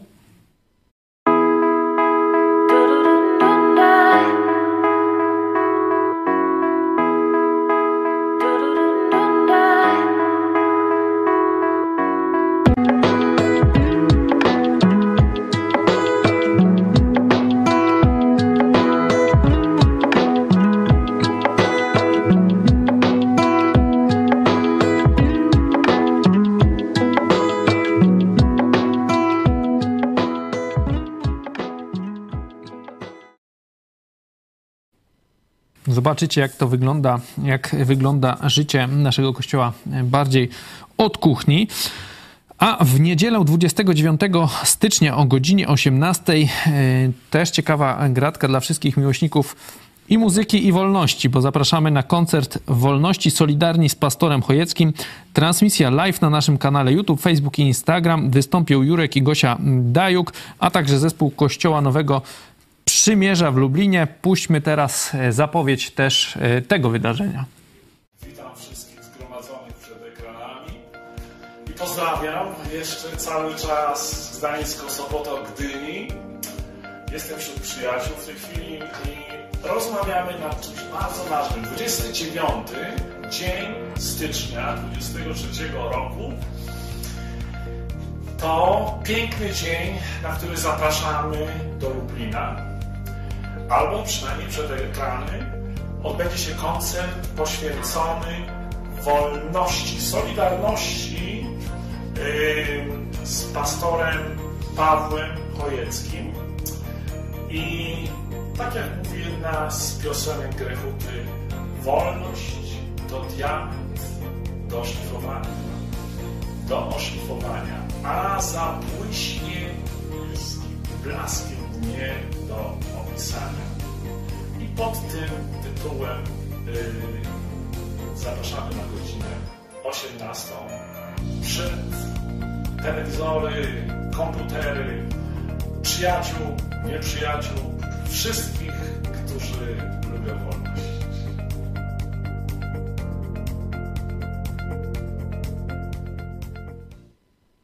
Zobaczycie, jak to wygląda, jak wygląda życie naszego kościoła bardziej od kuchni. A w niedzielę 29 stycznia o godzinie 18 e, też ciekawa gratka dla wszystkich miłośników i muzyki, i wolności, bo zapraszamy na koncert Wolności Solidarni z Pastorem Chojeckim. Transmisja live na naszym kanale YouTube, Facebook i Instagram. Wystąpią Jurek i Gosia Dajuk, a także zespół Kościoła Nowego Przymierza w Lublinie. Puśćmy teraz e, zapowiedź też e, tego wydarzenia. Witam wszystkich zgromadzonych przed ekranami i pozdrawiam jeszcze cały czas Gdańsko, Sobota, Gdyni. Jestem wśród przyjaciół w tej chwili i rozmawiamy nad czymś bardzo ważnym. 29 dzień stycznia 23 roku to piękny dzień, na który zapraszamy do Lublina, albo przynajmniej przed ekrany odbędzie się koncert poświęcony wolności, solidarności yy, z pastorem Pawłem Chojeckim. I tak jak mówi jedna z piosenek Grechuty, wolność to diament do oszlifowania, do oszlifowania, a zabłyśnie z blaskiem dnie do opisania. I pod tym tytułem yy, zapraszamy na godzinę 18 przed telewizory, komputery, przyjaciół, nieprzyjaciół, wszystkich, którzy lubią wolność.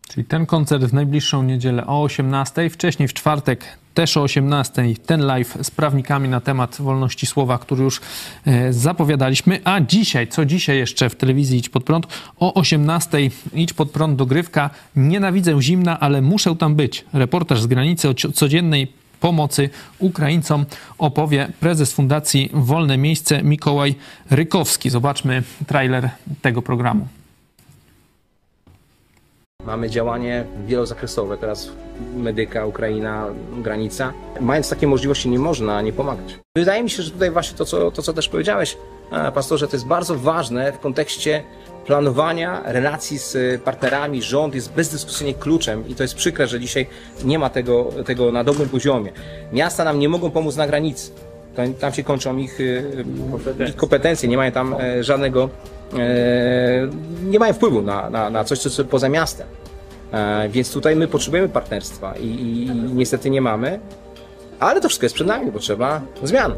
Czyli ten koncert w najbliższą niedzielę o 18, wcześniej w czwartek też o 18 ten live z prawnikami na temat wolności słowa, który już e, zapowiadaliśmy. A dzisiaj, co dzisiaj jeszcze w telewizji Idź Pod Prąd, o 18 Idź Pod Prąd dogrywka. Nienawidzę zimna, ale muszę tam być. Reportaż z granicy o codziennej pomocy Ukraińcom opowie prezes Fundacji Wolne Miejsce Mikołaj Rykowski. Zobaczmy trailer tego programu. Mamy działanie wielozakresowe, teraz medyka, Ukraina, granica. Mając takie możliwości nie można nie pomagać. Wydaje mi się, że tutaj właśnie to, co, to, co też powiedziałeś, pastorze, to jest bardzo ważne w kontekście planowania relacji z partnerami. Rząd jest bezdyskusyjnie kluczem i to jest przykre, że dzisiaj nie ma tego, tego na dobrym poziomie. Miasta nam nie mogą pomóc na granicy. Tam się kończą ich, ich kompetencje, nie mają tam żadnego nie mają wpływu na, na, na coś, co jest poza miastem. Więc tutaj my potrzebujemy partnerstwa i, i, i niestety nie mamy, ale to wszystko jest przed nami, bo trzeba zmian.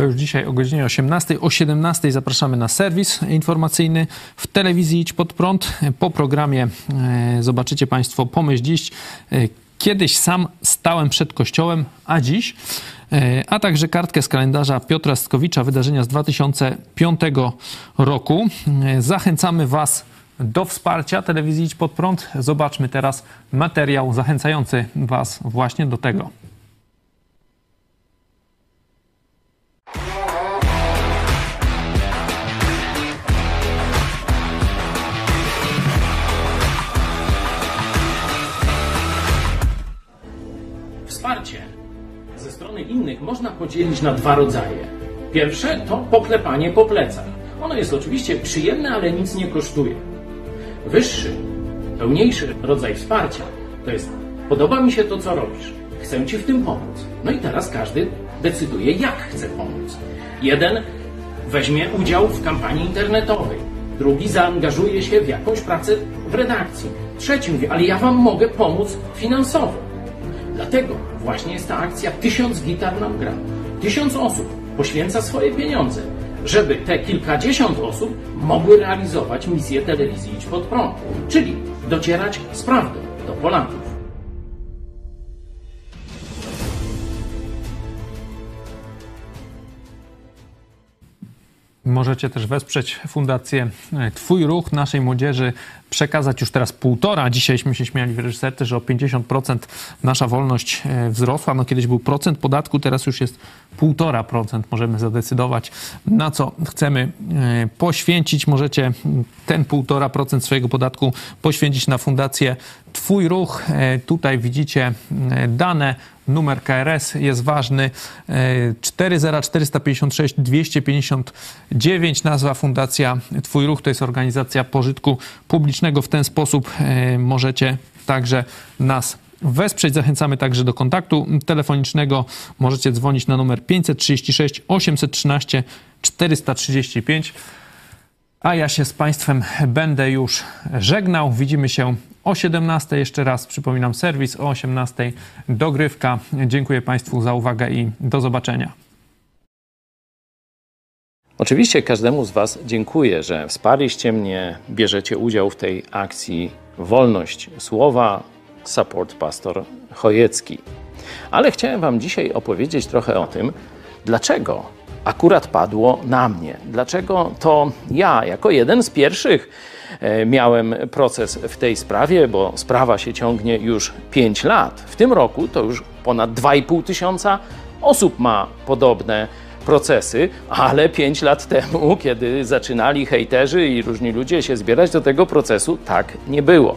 To już dzisiaj o godzinie 18. O 17 zapraszamy na serwis informacyjny w telewizji Idź Pod Prąd. Po programie e, zobaczycie Państwo Pomyśl Dziś. E, Kiedyś sam stałem przed kościołem, a dziś, a także kartkę z kalendarza Piotra Skowicza, wydarzenia z 2005 roku. Zachęcamy Was do wsparcia telewizji Idź Pod Prąd. Zobaczmy teraz materiał zachęcający Was właśnie do tego. Można podzielić na dwa rodzaje. Pierwsze to poklepanie po plecach. Ono jest oczywiście przyjemne, ale nic nie kosztuje. Wyższy, pełniejszy rodzaj wsparcia to jest podoba mi się to, co robisz. Chcę Ci w tym pomóc. No i teraz każdy decyduje, jak chce pomóc. Jeden weźmie udział w kampanii internetowej. Drugi zaangażuje się w jakąś pracę w redakcji. Trzeci mówi, ale ja Wam mogę pomóc finansowo. Dlatego właśnie jest ta akcja Tysiąc gitar nam gra. Tysiąc osób poświęca swoje pieniądze, żeby te kilkadziesiąt osób mogły realizować misję telewizji Idź Pod Prąd, czyli docierać z prawdą do Polaków. Możecie też wesprzeć Fundację Twój Ruch naszej młodzieży, przekazać już teraz półtora. Dzisiajśmy się śmiali w reżyserce, że o 50% nasza wolność wzrosła. No kiedyś był procent podatku, teraz już jest półtora procent. Możemy zadecydować, na co chcemy poświęcić. Możecie ten półtora procent swojego podatku poświęcić na Fundację Twój Ruch. Tutaj widzicie dane numer KRS jest ważny. 40456 259 nazwa Fundacja Twój Ruch to jest organizacja pożytku publicznego. W ten sposób możecie także nas wesprzeć. Zachęcamy także do kontaktu telefonicznego. Możecie dzwonić na numer 536 813 435. A ja się z Państwem będę już żegnał. Widzimy się o 17 jeszcze raz. Przypominam serwis o 18 dogrywka. Dziękuję Państwu za uwagę i do zobaczenia. Oczywiście każdemu z Was dziękuję, że wsparliście mnie, bierzecie udział w tej akcji Wolność Słowa, support pastor Chojecki. Ale chciałem Wam dzisiaj opowiedzieć trochę o tym, dlaczego akurat padło na mnie. Dlaczego to ja, jako jeden z pierwszych, e, miałem proces w tej sprawie, bo sprawa się ciągnie już 5 lat. W tym roku to już ponad 2,5 tysiąca osób ma podobne procesy, ale 5 lat temu, kiedy zaczynali hejterzy i różni ludzie się zbierać do tego procesu, tak nie było.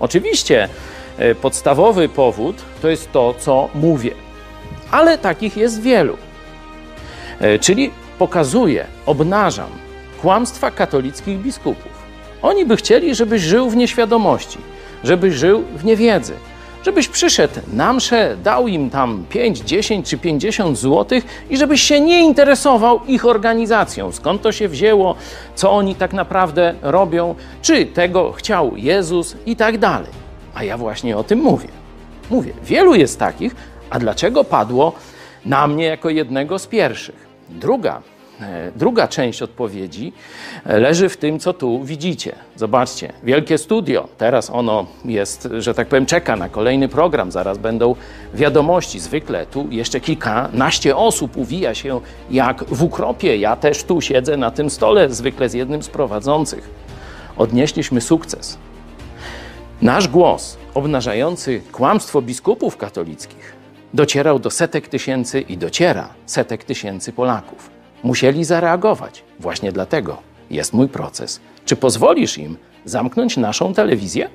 Oczywiście e, podstawowy powód to jest to, co mówię, ale takich jest wielu. E, czyli pokazuję, obnażam kłamstwa katolickich biskupów. Oni by chcieli, żebyś żył w nieświadomości, żebyś żył w niewiedzy, żebyś przyszedł na mszę, dał im tam 5, 10 czy 50 złotych i żebyś się nie interesował ich organizacją, skąd to się wzięło, co oni tak naprawdę robią, czy tego chciał Jezus i tak dalej. A ja właśnie o tym mówię. Mówię, wielu jest takich, a dlaczego padło na mnie jako jednego z pierwszych? Druga, druga część odpowiedzi e, leży w tym, co tu widzicie. Zobaczcie, wielkie studio. Teraz ono jest, że tak powiem, czeka na kolejny program. Zaraz będą wiadomości. Zwykle tu jeszcze kilkanaście osób uwija się jak w ukropie. Ja też tu siedzę na tym stole, zwykle z jednym z prowadzących. Odnieśliśmy sukces. Nasz głos obnażający kłamstwo biskupów katolickich docierał do setek tysięcy i dociera setek tysięcy Polaków. Musieli zareagować. Właśnie dlatego jest mój proces. Czy pozwolisz im zamknąć naszą telewizję?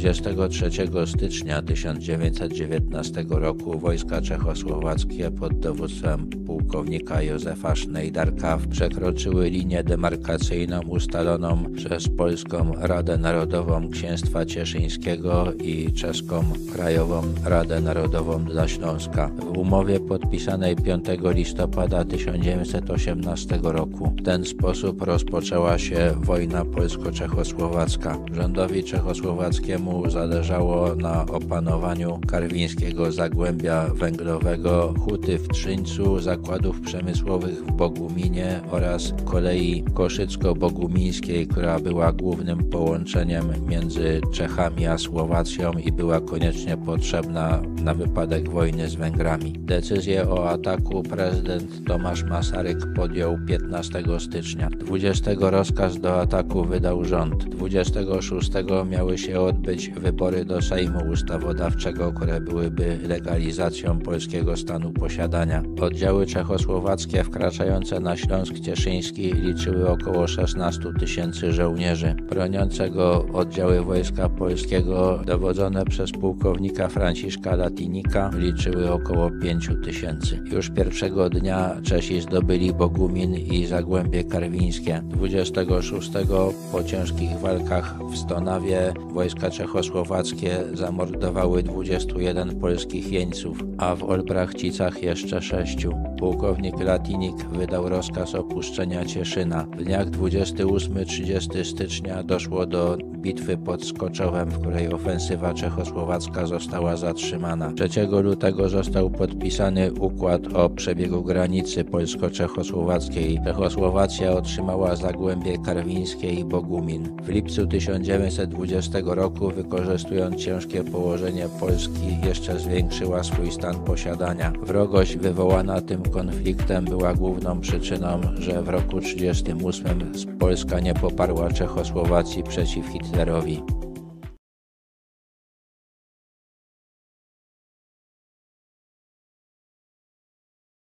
23 stycznia 1919 roku wojska czechosłowackie pod dowództwem pułkownika Józefa Schneidarka przekroczyły linię demarkacyjną ustaloną przez Polską Radę Narodową Księstwa Cieszyńskiego i czeską Krajową Radę Narodową dla Śląska. W umowie podpisanej 5 listopada 1918 roku w ten sposób rozpoczęła się wojna polsko-czechosłowacka. Rządowi czechosłowackiemu mu zależało na opanowaniu karwińskiego zagłębia węglowego, huty w Trzyńcu, zakładów przemysłowych w Boguminie oraz kolei koszycko-bogumińskiej, która była głównym połączeniem między Czechami a Słowacją i była koniecznie potrzebna na wypadek wojny z Węgrami. Decyzję o ataku prezydent Tomasz Masaryk podjął 15 stycznia. 20 rozkaz do ataku wydał rząd. 26 miały się odbyć wybory do Sejmu Ustawodawczego, które byłyby legalizacją polskiego stanu posiadania. Oddziały czechosłowackie wkraczające na Śląsk Cieszyński liczyły około 16 tysięcy żołnierzy. Broniącego oddziały Wojska Polskiego dowodzone przez pułkownika Franciszka Latinika liczyły około 5 tysięcy. Już pierwszego dnia Czesi zdobyli Bogumin i Zagłębie Karwińskie. 26 po ciężkich walkach w Stonawie wojska czechosłowackie zamordowały 21 polskich jeńców, a w Olbrachcicach jeszcze sześciu. Pułkownik Latinik wydał rozkaz opuszczenia Cieszyna. W dniach 28-30 stycznia doszło do bitwy pod Skoczowem, w której ofensywa czechosłowacka została zatrzymana. 3 lutego został podpisany układ o przebiegu granicy polsko-czechosłowackiej. Czechosłowacja otrzymała Zagłębie Karwińskie i Bogumin. W lipcu 1920 roku, wykorzystując ciężkie położenie Polski, jeszcze zwiększyła swój stan posiadania. Wrogość wywołana tym konfliktem była główną przyczyną, że w roku 1938 Polska nie poparła Czechosłowacji przeciw Hitlerowi. Zerowi.